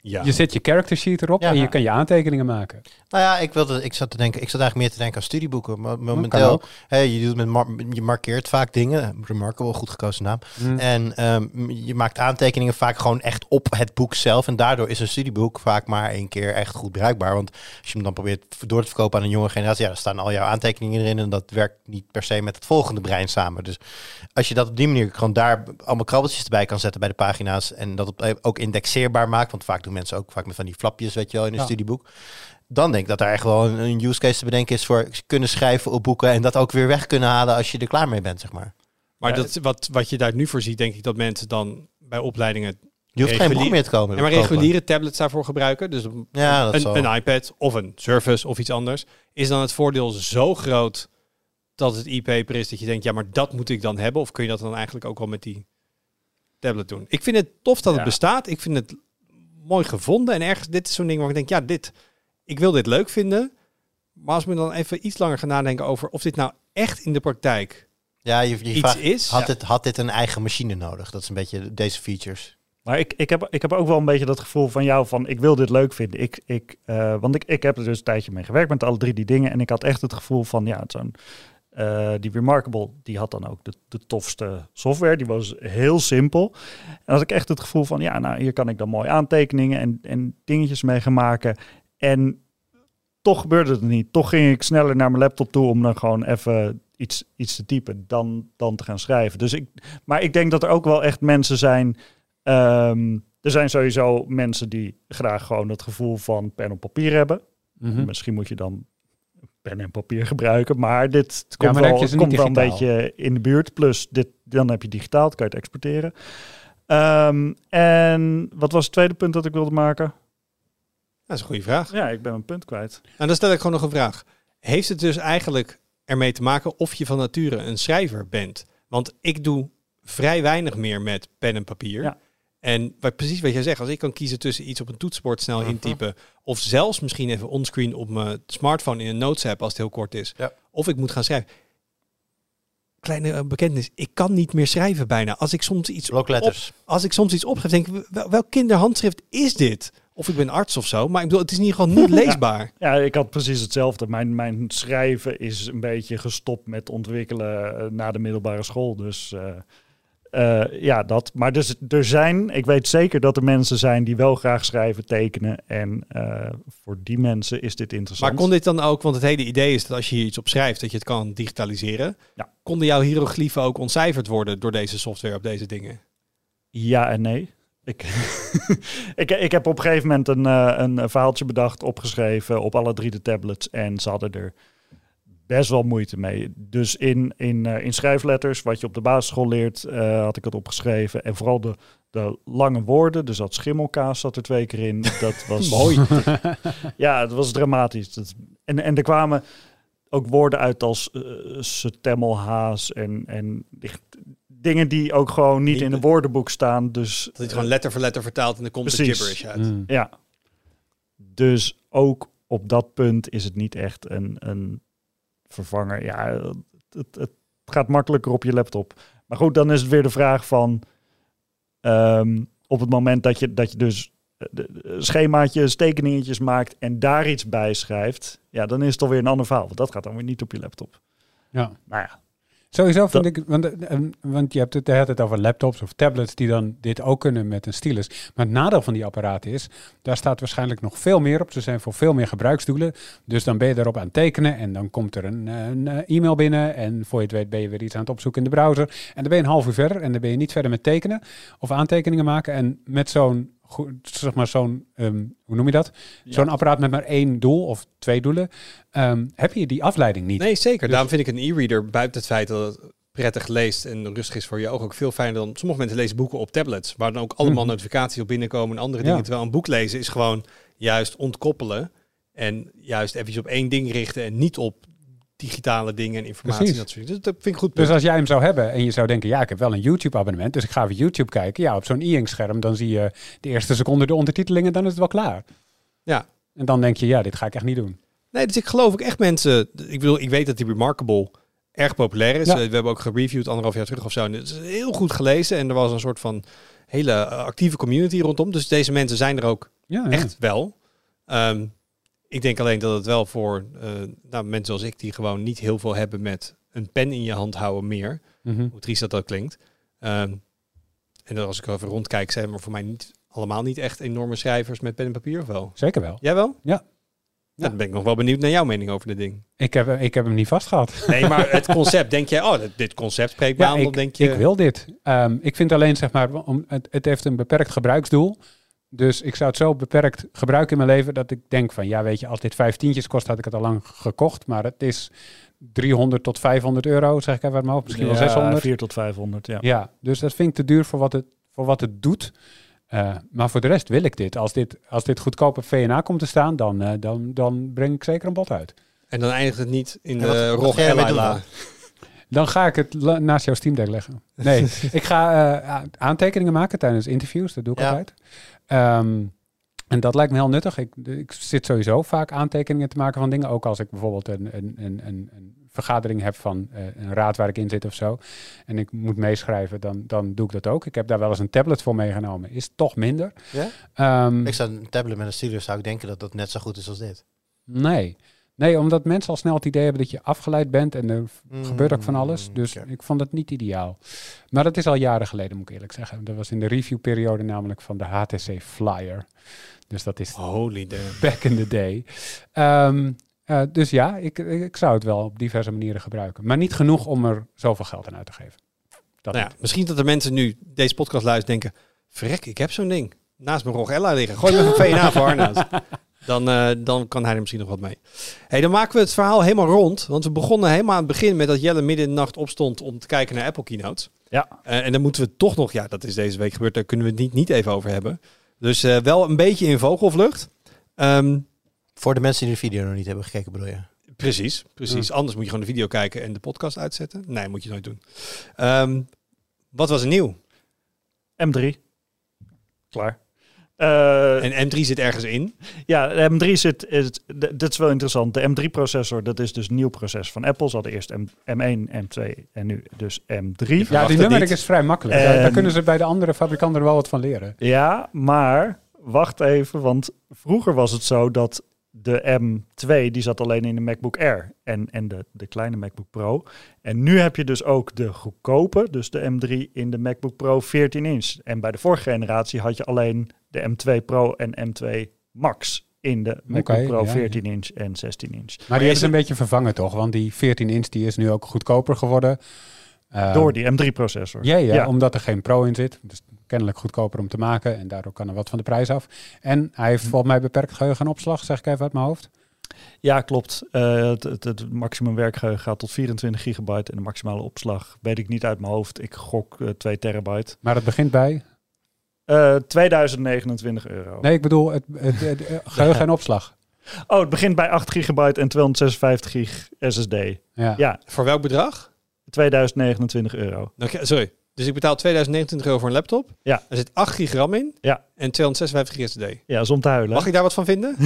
A: Ja.
D: Je zet je character sheet erop
B: Ja.
D: en je kan je aantekeningen maken.
B: Nou ja, ik, wilde, ik zat te denken, ik zat eigenlijk meer te denken aan studieboeken. Maar momenteel, je, doet met mar- je markeert vaak dingen. Remarkable, goed gekozen naam.
D: Hm.
B: En ehm, je maakt aantekeningen vaak gewoon echt op het boek zelf. En daardoor is een studieboek vaak maar één keer echt goed bruikbaar. Want als je hem dan probeert door te verkopen aan een jonge generatie, ja, dan staan al jouw aantekeningen erin. En dat werkt niet per se met het volgende brein samen. Dus als je dat op die manier gewoon daar allemaal krabbeltjes erbij kan zetten bij de pagina's. En dat ook indexeerbaar maakt. Want vaak doen mensen ook vaak met van die flapjes, weet je wel, in een
D: Ja.
B: studieboek. Dan denk ik dat daar echt wel een, een use case te bedenken is voor kunnen schrijven op boeken. En dat ook weer weg kunnen halen als je er klaar mee bent, zeg maar.
A: Maar
C: Ja,
A: dat, wat, wat je daar nu voor ziet, denk ik dat mensen dan bij opleidingen
B: Je hoeft geen boek meer te komen.
A: ja, maar reguliere tablets daarvoor gebruiken. Dus een,
B: Ja, dat
A: een,
B: zal.
A: een iPad of een Surface of iets anders. Is dan het voordeel zo groot dat het e-paper is dat je denkt, ja, maar dat moet ik dan hebben? Of kun je dat dan eigenlijk ook wel met die tablet doen? Ik vind het tof dat het bestaat. Ik vind het mooi gevonden. En ergens, dit is zo'n ding waar ik denk, ja, dit, ik wil dit leuk vinden. Maar als we dan even iets langer gaan nadenken over of dit nou echt in de praktijk
B: Ja, je, je
A: iets
B: vraagt,
A: is.
B: had, dit, had dit een eigen machine nodig? Dat is een beetje deze features.
C: Maar ik, ik, heb, ik heb ook wel een beetje dat gevoel van jou van ik wil dit leuk vinden. Ik, ik, eh, want ik, ik heb er dus een tijdje mee gewerkt met alle drie die dingen. En ik had echt het gevoel van ja, zo'n eh, die Remarkable, die had dan ook de, de tofste software. Die was heel simpel. En had ik echt het gevoel van ja, nou hier kan ik dan mooi aantekeningen en, en dingetjes mee gaan maken. En toch gebeurde het niet. Toch ging ik sneller naar mijn laptop toe om dan gewoon even iets, iets te typen dan, dan te gaan schrijven. Dus ik, maar ik denk dat er ook wel echt mensen zijn Ehm, er zijn sowieso mensen die graag gewoon het gevoel van pen op papier hebben.
D: Mhm.
C: Misschien moet je dan pen en papier gebruiken, maar dit
D: Ja,
C: komt
D: maar
C: wel, komt wel een beetje in de buurt. Plus, dit, dan heb je digitaal, dan kan je het exporteren. Ehm, en wat was het tweede punt dat ik wilde maken?
A: Dat is een goede vraag.
C: Ja, ik ben een punt kwijt.
A: Nou, dan stel ik gewoon nog een vraag. Heeft het dus eigenlijk ermee te maken of je van nature een schrijver bent? Want ik doe vrij weinig meer met pen en papier.
C: Ja.
A: En wat, precies wat jij zegt, als ik kan kiezen tussen iets op een toetsenbord snel
B: Mhm.
A: intypen, of zelfs misschien even onscreen op mijn smartphone in een notes app als het heel kort is,
B: Ja.
A: of ik moet gaan schrijven. Kleine eh, bekentenis, ik kan niet meer schrijven bijna. Als ik soms iets, op, als ik soms iets opgeef, denk ik, wel, welk kinderhandschrift is dit? Of ik ben arts of zo, maar ik bedoel, het is in ieder geval niet leesbaar.
C: Ja, ik had precies hetzelfde. Mijn, mijn schrijven is een beetje gestopt met ontwikkelen eh, na de middelbare school. Dus eh, eh, ja, dat. Maar dus, er zijn, ik weet zeker dat er mensen zijn die wel graag schrijven, tekenen. En eh, voor die mensen is dit interessant.
A: Maar kon dit dan ook, want het hele idee is dat als je hier iets op schrijft, dat je het kan digitaliseren.
C: Ja.
A: Konden jouw hieroglyphen ook ontcijferd worden door deze software op deze dingen?
C: Ja en nee. Ik, ik, ik heb op een gegeven moment een, eh, een verhaaltje bedacht, opgeschreven op alle drie de tablets. En ze hadden er best wel moeite mee. Dus in, in, eh, in schrijfletters, wat je op de basisschool leert, eh, had ik het opgeschreven. En vooral de, de lange woorden, dus dat schimmelkaas zat er twee keer in. Dat was
A: Mooi.
C: ja, het was dramatisch. Dat, en, en er kwamen ook woorden uit als uh, setemmelhaas en, en dingen die ook gewoon niet in
A: de-
C: een woordenboek staan. Dus
A: Dat je het gewoon letter voor letter vertaalt en dan komt
C: Precies.
A: gibberish uit.
D: Mm.
C: ja, dus ook op dat punt is het niet echt een, een vervanger. Ja, het, het, gaat makkelijker op je laptop. Maar goed, dan is het weer de vraag van ehm, op het moment dat je, dat je dus eh, schemaatjes, tekeningetjes maakt en daar iets bij schrijft, ja, dan is het alweer een ander verhaal. Want dat gaat dan weer niet op je laptop.
D: Ja.
C: Nou ja,
D: Sowieso vind ik, want, eh, want je hebt het, hebt het over laptops of tablets die dan dit ook kunnen met een stylus. Maar het nadeel van die apparaten is, daar staat waarschijnlijk nog veel meer op. Ze zijn voor veel meer gebruiksdoelen. Dus dan ben je erop aan het tekenen en dan komt er een, eh, een eh, e-mail binnen. En voor je het weet ben je weer iets aan het opzoeken in de browser. En dan ben je een half uur verder en dan ben je niet verder met tekenen of aantekeningen maken. En met zo'n, goe- zeg maar zo'n, ehm, hoe noem je dat? Zo'n apparaat met maar één doel of twee doelen, ehm, heb je die afleiding niet.
A: Nee, zeker.
D: Dus-
A: Daarom vind ik een e-reader, buiten het feit dat het prettig leest en rustig is voor je ogen, ook veel fijner dan... Sommige mensen lezen boeken op tablets, waar dan ook allemaal
D: Mhm.
A: notificaties op binnenkomen en andere
D: Ja.
A: dingen. Terwijl een boek lezen is gewoon juist ontkoppelen en juist eventjes op één ding richten en niet op digitale dingen en informatie.
D: Precies.
A: Dat soort dingen. Dus dat vind ik goed.
D: Dus als jij hem zou hebben en je zou denken, ja, ik heb wel een YouTube-abonnement, dus ik ga even YouTube kijken. Ja, op zo'n e-ink scherm, dan zie je de eerste seconde de ondertitelingen, dan is het wel klaar.
A: Ja.
D: En dan denk je, ja, dit ga ik echt niet doen.
A: Nee, dus ik geloof ook echt mensen. Ik bedoel, ik weet dat die Remarkable erg populair is.
D: Ja.
A: Eh, We hebben ook gereviewd anderhalf jaar terug of zo. En het is heel goed gelezen. En er was een soort van hele eh, actieve community rondom. Dus deze mensen zijn er ook
D: Ja, ja.
A: echt wel. Ehm, ik denk alleen dat het wel voor eh, nou, mensen zoals ik, die gewoon niet heel veel hebben met een pen in je hand houden meer.
D: Mhm.
A: Hoe triest dat ook klinkt. Ehm, en als ik even rondkijk, zijn er voor mij niet allemaal niet echt enorme schrijvers met pen en papier of wel?
D: Zeker wel.
A: Jij wel?
D: Ja.
A: Nou, dan ben ik nog wel benieuwd naar jouw mening over dit ding.
D: Ik heb, ik heb hem niet vastgehad.
A: Nee, maar het concept, denk jij, oh, dit- concept spreekt me
D: Ja,
A: aan,
D: ik,
A: denk je...
D: ik wil dit. Ehm, ik vind alleen, zeg maar, om, het, het heeft een beperkt gebruiksdoel. Dus ik zou het zo beperkt gebruiken in mijn leven dat ik denk van, ja, weet je, als dit vijf tientjes kost, had ik het al lang gekocht. Maar het is 300 tot 500 euro, zeg ik even uit mijn hoofd. Misschien wel 600.
C: 4 tot 500, ja.
D: Ja, dus dat vind ik te duur voor wat het, voor wat het doet. Eh, maar voor de rest wil ik dit. Als dit, als dit goedkoop op VNA komt te staan, dan, eh, dan, dan breng ik zeker een bod uit.
A: En dan eindigt het niet in
B: wat-
A: de ROG
B: dan?
D: Ga ik het naast jouw Steam Deck leggen. Nee, ik ga eh, aantekeningen maken tijdens interviews. Dat doe ik
B: Ja.
D: altijd. Ehm, en dat lijkt me heel nuttig. Ik, ik zit sowieso vaak aantekeningen te maken van dingen. Ook als ik bijvoorbeeld een, een, een, een, vergadering heb van eh, een raad waar ik in zit of zo. En ik moet meeschrijven, dan, dan doe ik dat ook. Ik heb daar wel eens een tablet voor meegenomen. Is toch minder.
B: Ja?
D: Ehm,
B: Ik zou een tablet met een stylus zou ik denken dat dat net zo goed is als dit.
D: nee. Nee, omdat mensen al snel het idee hebben dat je afgeleid bent en er gebeurt ook van alles.
B: Mm,
D: Dus ik vond het niet ideaal. Maar dat is al jaren geleden, moet ik eerlijk zeggen. Dat was in de reviewperiode namelijk van de HTC Flyer. Dus dat is
A: Holy
D: back in the day. Ehm, eh, dus ja, ik, ik zou het wel op diverse manieren gebruiken. Maar niet genoeg om er zoveel geld aan uit te geven. Dat
A: Nou ja, misschien dat er mensen nu deze podcast luisteren denken... Verrek, ik heb zo'n ding. Naast mijn ROG Ella liggen. Gooi me een VNA voor Arnoud. Dan, eh, dan kan hij er misschien nog wat mee. Hey, dan maken we het verhaal helemaal rond. Want we begonnen helemaal aan het begin met dat Jelle midden in de nacht opstond om te kijken naar Apple Keynotes.
C: Ja.
A: Eh, en dan moeten we toch nog, ja, dat is deze week gebeurd, daar kunnen we het niet, niet even over hebben. Dus eh, wel een beetje in vogelvlucht. Ehm,
B: Voor de mensen die de video nog niet hebben gekeken, bedoel je?
A: Precies, precies. Anders moet je gewoon de video kijken en de podcast uitzetten. Nee, moet je nooit doen. Ehm, wat was er nieuw?
C: M3. Klaar. Eh,
A: En M3 zit ergens in.
C: Ja, de M3 zit, is, dit is wel interessant. De M3-processor, dat is dus een nieuw proces van Apple. Ze hadden eerst M, M1, M2 en nu dus M3.
D: Ja, die
A: niet.
D: is vrij makkelijk. Daar, daar
C: En-
D: kunnen ze bij de andere fabrikanten wel wat van leren.
C: Ja, maar wacht even, want vroeger was het zo dat de M2, die zat alleen in de MacBook Air en, en de, de kleine MacBook Pro. En nu heb je dus ook de goedkope, dus de M3 in de MacBook Pro 14 inch. En bij de vorige generatie had je alleen de M2 Pro en M2 Max in de MacBook Pro
D: ja,
C: 14 inch en 16 inch.
D: Maar die ze een beetje vervangen toch? Want die 14 inch die is nu ook goedkoper geworden.
C: Door die M3-processor.
D: Ja, ja,
C: Ja.
D: omdat er geen Pro in zit. Dus kennelijk goedkoper om te maken. En daardoor kan er wat van de prijs af. En hij heeft volgens mij beperkt geheugen en opslag, zeg ik even uit mijn hoofd.
C: Ja, klopt. Eh, het, het, het maximum werkgeheugen gaat tot 24 gigabyte en de maximale opslag weet ik niet uit mijn hoofd. Ik gok eh 2 terabyte.
D: Maar het begint bij...
C: Eh 2029 euro.
D: Nee, ik bedoel het, het, het- het geheugen en opslag.
C: Oh, het begint bij 8 gigabyte en 256 gig SSD.
D: Ja.
C: Ja,
A: Voor welk bedrag?
C: 2029 euro.
A: Sorry. Dus ik betaal 2029 euro voor een laptop.
C: Ja.
A: Er zit 8 gigram in.
C: Ja.
A: En 256 GSD.
C: Ja, is om te huilen.
A: Mag ik daar wat van vinden?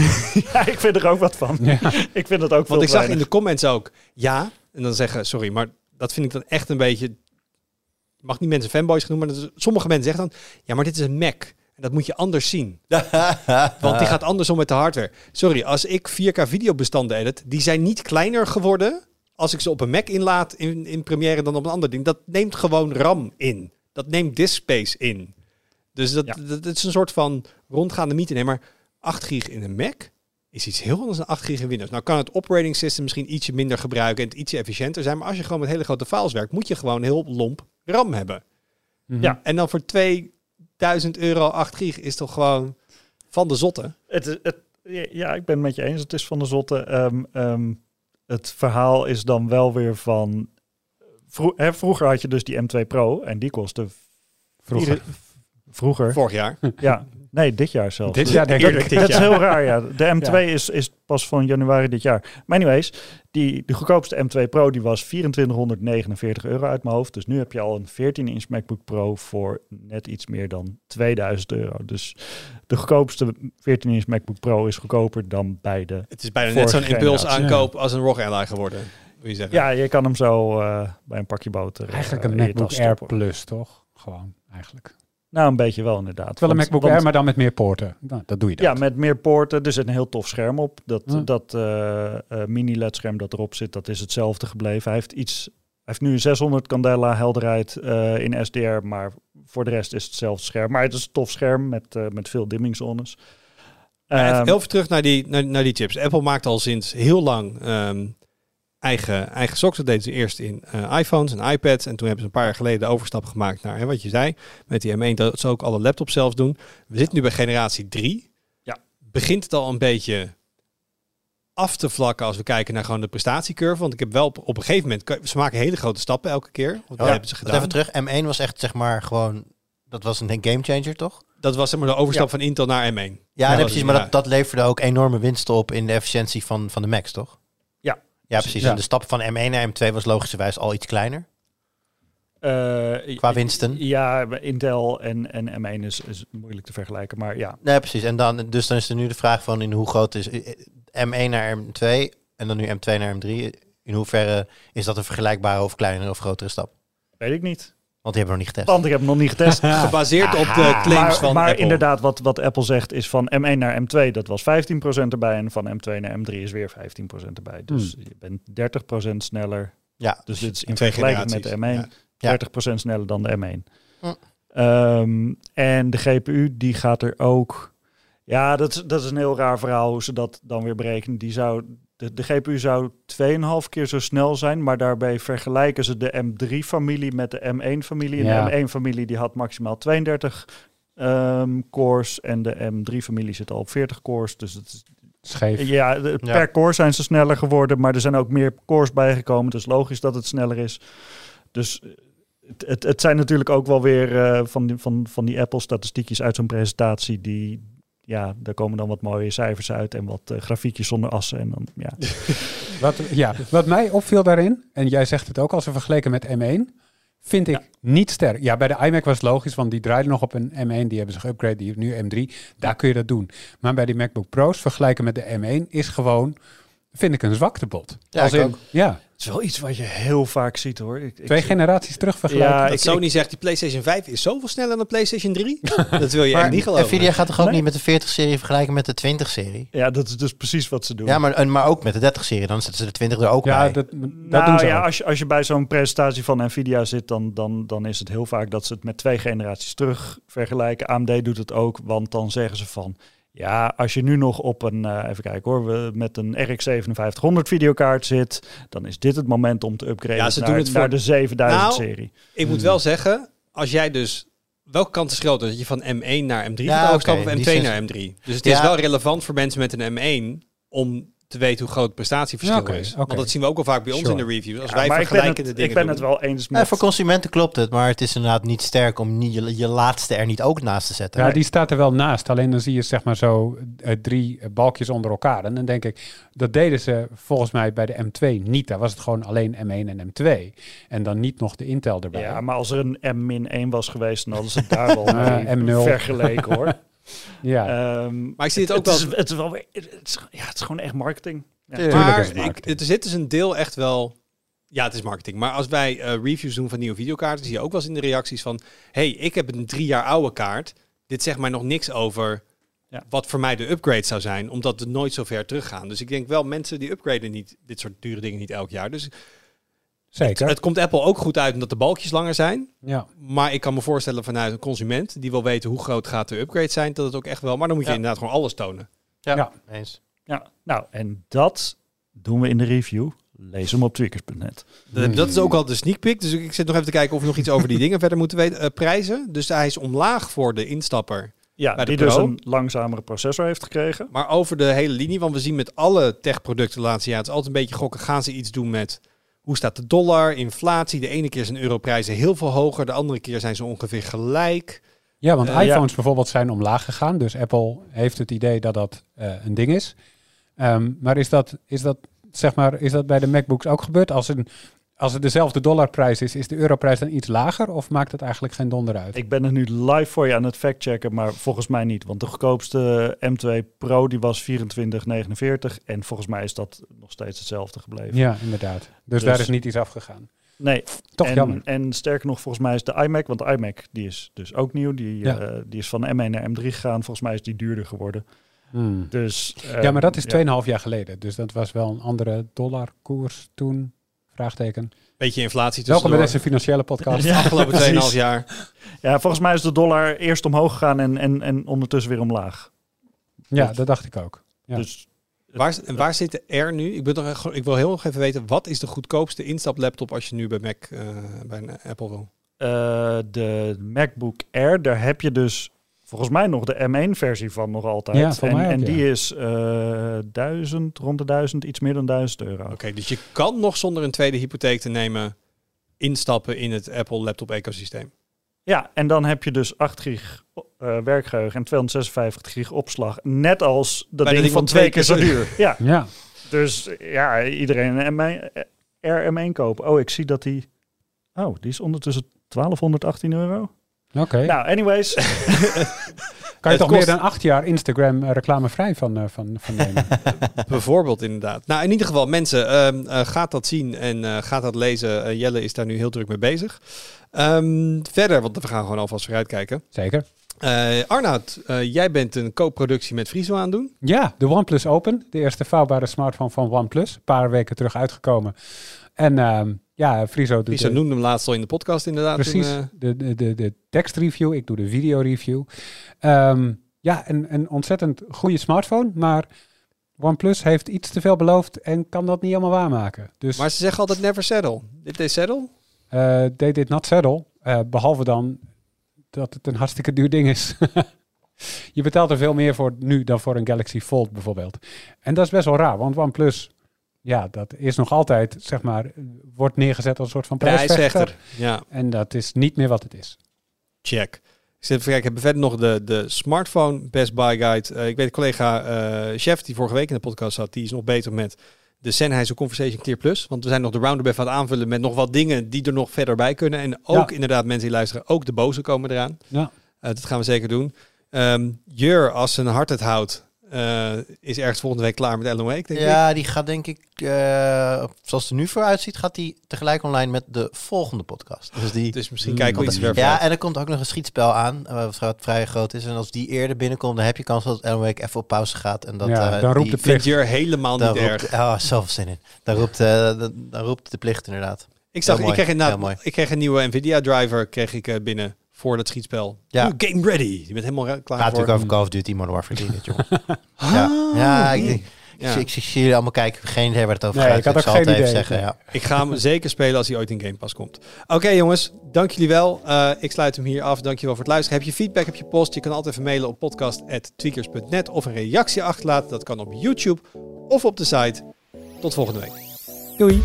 C: Ja, ik vind er ook wat van.
D: Ja.
C: Ik vind het ook veel
A: Want ik zag in de comments ook. Ja. En dan zeggen, sorry, maar dat vind ik dan echt een beetje... Je mag niet mensen fanboys genoemen, maar is- sommige mensen zeggen dan... Ja, maar dit is een Mac. En dat moet je anders zien. Want die gaat andersom met de hardware. Sorry, als ik 4K videobestanden edit, die zijn niet kleiner geworden als ik ze op een Mac inlaat in, in Premiere dan op een ander ding, dat neemt gewoon RAM in. Dat neemt disk space in. Dus dat,
C: Ja.
A: dat, dat is een soort van rondgaande mythe. Nee, maar 8 gig in een Mac is iets heel anders dan 8 gig in Windows. Nou kan het operating system misschien ietsje minder gebruiken en het ietsje efficiënter zijn. Maar als je gewoon met hele grote files werkt, moet je gewoon heel lomp RAM hebben.
D: Mhm.
C: Ja.
A: En dan voor 2000 euro 8 gig is toch gewoon van de zotte.
C: Het, het, ja, ik ben het met je eens. Het is van de zotte. Ehm, ehm, het verhaal is dan wel weer van... vro- hè, vroeger had je dus die M2 Pro en die kostte...
D: Vroeger.
C: vroeger.
A: Vorig jaar.
C: Ja, nee, dit jaar zelfs.
D: Dit jaar denk
C: dat,
D: ik.
C: dat is heel raar, ja. De M2
D: Ja.
C: is, is pas van januari dit jaar. Maar anyways, die, de goedkoopste M2 Pro die was 2449 euro uit mijn hoofd. Dus nu heb je al een 14-inch MacBook Pro voor net iets meer dan 2000 euro. Dus de goedkoopste 14-inch MacBook Pro is goedkoper dan beide.
A: Het is bijna net zo'n impuls aankoop als een ROG Ally geworden. Wil je zeggen.
C: Ja, je kan hem zo eh, bij een pakje boter. eh,
D: Eigenlijk een
C: in je
D: MacBook Air. Plus, toch? Gewoon, eigenlijk.
C: Nou, een beetje wel inderdaad.
D: Wel een
C: Want-
D: MacBook
C: want-
D: Air, maar dan met meer poorten. Nou, dat doe je dat.
C: Ja, met meer poorten. Er zit een heel tof scherm op. Dat,
D: Ja.
C: dat eh, eh, mini-LED-scherm dat erop zit, dat is hetzelfde gebleven. Hij heeft, iets, hij heeft nu een 600 candela helderheid eh, in SDR, maar voor de rest is het hetzelfde scherm. Maar het is een tof scherm met, eh, met veel dimmingzones.
A: Maar even, terug naar die, naar, naar die chips. Apple maakt al sinds heel lang ehm, eigen, eigen socks. Dat deden ze eerst in eh, iPhones en iPads. En toen hebben ze een paar jaar geleden de overstap gemaakt naar hè, wat je zei. Met die M1 dat ze ook alle laptops zelf doen. We zitten nu bij generatie 3.
C: Ja.
A: Begint het al een beetje af te vlakken als we kijken naar gewoon de prestatiecurve. Want ik heb wel op, op een gegeven moment... Ze maken hele grote stappen elke keer. Want
B: Ja,
A: hebben ze gedaan.
B: Even terug, M1 was echt zeg maar gewoon, dat was een gamechanger toch?
A: Dat was zeg maar de overstap
C: Ja.
A: van Intel naar M1.
B: Ja, precies, maar
A: ja.
B: dat, dat leverde ook enorme winsten op in de efficiëntie van, van de Macs, toch?
C: Ja.
B: Precies.
D: Ja.
B: En de stap van M1 naar M2 was logischerwijs al iets kleiner.
C: eh,
B: Qua winsten?
C: Ja, Intel en, en M1 is, is moeilijk te vergelijken. Maar ja,
B: Nee, precies. En dan, dus dan is er nu de vraag van in hoe groot is eh, M1 naar M2 en dan nu M2 naar M3. In hoeverre is dat een vergelijkbare of kleinere of grotere stap?
C: weet ik niet.
B: Want die hebben we nog niet getest.
C: Want ik heb hem nog niet getest.
A: Gebaseerd op de claims
C: maar,
A: van
C: maar
A: Apple.
C: inderdaad, wat, wat Apple zegt is van M1 naar M2, dat was 15% erbij. En van M2 naar M3 is weer 15% erbij. Dus je bent 30% sneller.
B: Ja,
C: Dus dit is in
A: twee
C: vergelijking met de
A: generaties.
C: M1
B: Ja.
C: 30% sneller dan de M1.
B: Hm.
C: Ehm, en de GPU, die gaat er ook... Ja, dat, is- dat is een heel raar verhaal hoe ze dat dan weer berekenen. Die zou, de, de GPU zou 2,5 keer zo snel zijn, maar daarbij vergelijken ze de M3-familie met de M1-familie. En
D: Ja.
C: de M1-familie die had maximaal 32 ehm, cores en de M3-familie zit al op 40 cores. Dus het is
D: Scheef.
C: ja, de-
B: Ja.
C: per core zijn ze sneller geworden, maar er zijn ook meer cores bijgekomen. Dus logisch dat het sneller is. Dus eh, het, het, het zijn natuurlijk ook wel weer eh, van, die, van, van die Apple-statistiekjes uit zo'n presentatie. Die, ja, daar komen dan wat mooie cijfers uit en wat eh, grafiekjes zonder assen. En dan, ja.
D: Wat, ja, wat mij opviel daarin, en jij zegt het ook als we vergeleken met M1, vind ik
C: Ja.
D: niet sterk. Ja, bij de iMac was het logisch, want die draaide nog op een M1, die hebben ze geüpgrade, die heeft nu M3. Daar kun je dat doen. Maar bij die MacBook Pro's vergelijken met de M1 is gewoon, vind ik een zwaktebod.
B: Ja,
D: Als
B: ik
D: in,
B: ook.
D: ja,
C: is wel iets wat je heel vaak ziet hoor. Ik, ik-
D: twee generaties terug vergelijken.
C: Ja,
A: Dat
C: ik-
A: Sony zegt, die PlayStation 5 is zoveel sneller dan de PlayStation 3. dat wil je echt niet geloven.
B: Nvidia gaat toch ook
C: Nee.
B: niet met de 40-serie vergelijken met de 20-serie?
C: Ja, dat is dus precies wat ze doen.
B: Ja, maar, en, maar ook met de 30-serie. Dan zetten ze de 20 er ook
D: ja,
B: bij.
D: dat, dat
C: nou
D: doen ze
C: ja,
D: ook.
C: als je, als je bij zo'n presentatie van Nvidia zit, dan, dan, dan is het heel vaak dat ze het met twee generaties terug vergelijken. AMD doet het ook, want dan zeggen ze van... Ja, als je nu nog op een, eh, even kijken hoor, we, met een RX 5700 videokaart zit, dan is dit het moment om te upgraden
A: Ja, ze
C: naar,
A: doen het
C: naar de 7000
A: Nou,
C: serie.
A: Ik moet wel zeggen, als jij dus... Welke kant is groter? Dat je van M1 naar M3
B: Ja,
A: gaat
B: oké,
A: of
B: die
A: M2
B: zin-
A: naar M3? Dus het is wel relevant voor mensen met een M1 om te weten hoe groot het prestatieverschil
D: Ja,
A: is.
D: oké.
A: Want dat zien we ook al vaak bij ons
D: Sure.
A: in de reviews. Als
C: Ja,
A: wij
C: ik het,
A: dingen
C: ik ben
A: doen.
C: het wel eens
B: Ja,
C: met...
B: voor consumenten klopt het, maar het is inderdaad niet sterk om niet je, je laatste er niet ook naast te zetten.
D: Ja, die staat er wel naast. Alleen dan zie je zeg maar zo eh, drie eh, balkjes onder elkaar. En dan denk ik, dat deden ze volgens mij bij de M2 niet. Daar was het gewoon alleen M1 en M2. En dan niet nog de Intel erbij.
C: Ja, maar als er een M-1 was geweest, dan hadden ze het daar wel mee
D: M0.
C: vergeleken hoor.
D: ja.
C: Ehm,
A: Maar ik zie het ook
C: het,
A: wel...
C: is, het is wel weer- het is, ja, het is gewoon echt marketing. Ja.
B: Tuurlijk.
D: Tuurlijk
A: Maar
D: is het
A: ik,
D: marketing.
A: er zit dus een deel echt wel... Ja, het is marketing. Maar als wij eh, reviews doen van nieuwe videokaarten... zie je ook wel eens in de reacties van... hey, ik heb een drie jaar oude kaart. Dit zegt mij nog niks over
C: Ja.
A: Wat voor mij de upgrade zou zijn, omdat we nooit zo ver teruggaan. Dus ik denk wel, mensen die upgraden niet dit soort dure dingen niet elk jaar. Dus
D: Zeker.
A: het komt Apple ook goed uit omdat de balkjes langer zijn.
D: ja.
A: Maar ik kan me voorstellen vanuit een consument die wil weten hoe groot gaat de upgrade zijn, dat het ook echt wel. Maar dan moet je
C: Ja.
A: inderdaad gewoon alles tonen.
B: Ja,
D: Ja.
B: eens.
C: Ja, nou, en dat doen we in de review. Lees hem op tweakers.net.
A: Dat- is ook al de sneak peek. Dus ik zit nog even te kijken of we nog iets over die dingen verder moeten weten. Eh, prijzen. Dus hij is omlaag voor de instapper.
C: Ja,
A: Bij de
C: die dus een langzamere processor heeft gekregen.
A: Maar over de hele linie, want we zien met alle techproducten de laatste jaar, het is altijd een beetje gokken, gaan ze iets doen met hoe staat de dollar, inflatie. De ene keer zijn europrijzen heel veel hoger, de andere keer zijn ze ongeveer gelijk.
D: Ja, want
A: Eh,
D: iPhones bijvoorbeeld zijn omlaag gegaan. Dus Apple heeft het idee dat dat eh, een ding is. Ehm, maar is dat, is, dat, zeg maar is dat bij de MacBooks ook gebeurd? Als, een, als het dezelfde dollarprijs is, is de europrijs dan iets lager? Of maakt het eigenlijk geen donder uit?
C: Ik ben er nu live voor je aan het factchecken, maar volgens mij niet. Want de goedkoopste M2 Pro die was 24,49 en volgens mij is dat nog steeds hetzelfde gebleven.
D: Ja, inderdaad. Dus,
C: Dus-
D: daar is niet iets afgegaan.
C: Nee,
D: Toch
C: en,
D: jammer.
C: En sterker nog, volgens mij is de iMac, want de iMac die is dus ook nieuw. Die,
D: Ja.
C: eh, die is van M1 naar M3 gegaan. Volgens mij is die duurder geworden.
D: Hmm.
C: Dus,
D: ja, maar dat is
C: ja.
D: 2,5 jaar geleden. Dus dat was wel een andere dollarkoers toen. Vraagteken.
A: Beetje inflatie
D: Welkom bij deze financiële podcast.
C: Ja,
A: Afgelopen
C: precies.
A: 2,5 jaar.
C: Ja, volgens mij is de dollar eerst omhoog gegaan en, en, en ondertussen weer omlaag.
D: Ja, dat dacht ik ook. Ja.
C: Dus
A: Waar, en waar zit de R nu? Ik, ben ik wil heel nog even weten, wat is de goedkoopste instaplaptop als je nu bij Mac, eh, bij een Apple wil?
C: eh, de MacBook Air, daar heb je dus volgens mij nog de M1-versie van nog altijd.
D: Ja,
C: en
D: mij ook,
C: en
D: ja.
C: die is eh 1000, rond de 1000, iets meer dan 1000 euro.
A: Oké, dus je kan nog zonder een tweede hypotheek te nemen instappen in het Apple laptop ecosysteem.
C: Ja, en dan heb je dus 8 gig eh, werkgeheugen en 256 gig opslag. Net als dat ding van twee keer zo duur. Ja,
D: Ja,
C: dus ja, iedereen een M1, RM1 kopen. Oh, ik zie dat die... Oh, die is ondertussen 1218 euro.
D: Oké.
C: Nou, anyways.
D: kan je toch
A: kost-
D: meer dan acht jaar Instagram eh, reclamevrij van, eh, van, van nemen?
A: Bijvoorbeeld, inderdaad. Nou, in ieder geval, mensen, ehm eh, gaat dat zien en gaat dat lezen. Jelle is daar nu heel druk mee bezig. Ehm, verder, want we gaan gewoon alvast vooruitkijken.
D: Zeker.
A: Eh Arnoud, jij bent een co-productie met Friso aan doen.
D: Ja, de OnePlus Open. De eerste vouwbare smartphone van OnePlus. Een paar weken terug uitgekomen. En ehm, ja, Friso doet...
A: Friso
D: de-
A: noemde hem laatst al in de podcast, inderdaad.
D: Precies,
A: toen, eh,
D: de, de, de, de tekstreview, ik doe de videoreview. Ehm ja, een, een ontzettend goede smartphone, maar OnePlus heeft iets te veel beloofd en kan dat niet helemaal waarmaken. Dus
A: maar ze zeggen altijd never settle. Dit is settle?
D: eh they did not settle, eh, behalve dan dat het een hartstikke duur ding is. Je betaalt er veel meer voor nu dan voor een Galaxy Fold bijvoorbeeld. En dat is best wel raar, want OnePlus, ja, dat is nog altijd, zeg maar, wordt neergezet als een soort van prijsvechter.
A: Ja,
D: En dat is niet meer wat het is.
A: check. Ik zit even kijken, hebben we verder nog de, de smartphone Best Buy Guide. Eh, ik weet, collega eh Chef, die vorige week in de podcast zat, die is nog beter met de Sennheiser Conversation Clear Plus. Want we zijn nog de roundabout aan het aanvullen met nog wat dingen die er nog verder bij kunnen. En ook
D: Ja.
A: inderdaad, mensen die luisteren, ook de boze komen eraan.
D: Ja.
A: Eh, dat gaan we zeker doen. Ehm Jur, als zijn hart het houdt, eh, is ergens volgende week klaar met Ellen Wake, denk ik.
B: Ja, die gaat denk ik, eh, zoals het er nu voor uitziet, gaat die tegelijk online met de volgende podcast. Dus die,
A: Dus misschien kijken we
D: want
A: iets
D: dat-
A: ver
B: ja, en er komt ook nog een schietspel aan, eh, wat vrij groot is. En als die eerder binnenkomt, dan heb je kans dat Alan Wake even op pauze gaat. En dat,
D: Ja,
B: eh,
D: dan roept
B: die-
D: de plicht.
A: Helemaal niet
B: roept,
A: erg.
B: oh, zoveel zin in. Dan roept, eh, dan, roept de plicht inderdaad.
A: Ik, zag, ik, kreeg
B: mooi.
A: ik kreeg een nieuwe Nvidia driver kreeg ik, binnen voor dat schietspel.
B: Ja.
A: Oh, game ready. Je bent helemaal klaar
B: Gaat
A: voor.
B: natuurlijk over Call of Duty Modern Warfare 3, dit, jongens. ja, ja, ik, ik,
A: Ja.
B: ik, ik zie jullie allemaal kijken. Geen idee waar het over
D: Nee,
B: gaat.
D: ik had ook
B: zal
D: geen
B: het even
D: idee.
B: zeggen, ja.
A: Ik ga hem zeker spelen als hij ooit in Game Pass komt. Oké jongens, dank jullie wel. Eh, ik sluit hem hier af. Dankjewel voor het luisteren. Heb je feedback, heb je post? Je kan altijd even mailen op podcast.tweakers.net of een reactie achterlaten. Dat kan op YouTube of op de site. Tot volgende week.
D: Doei!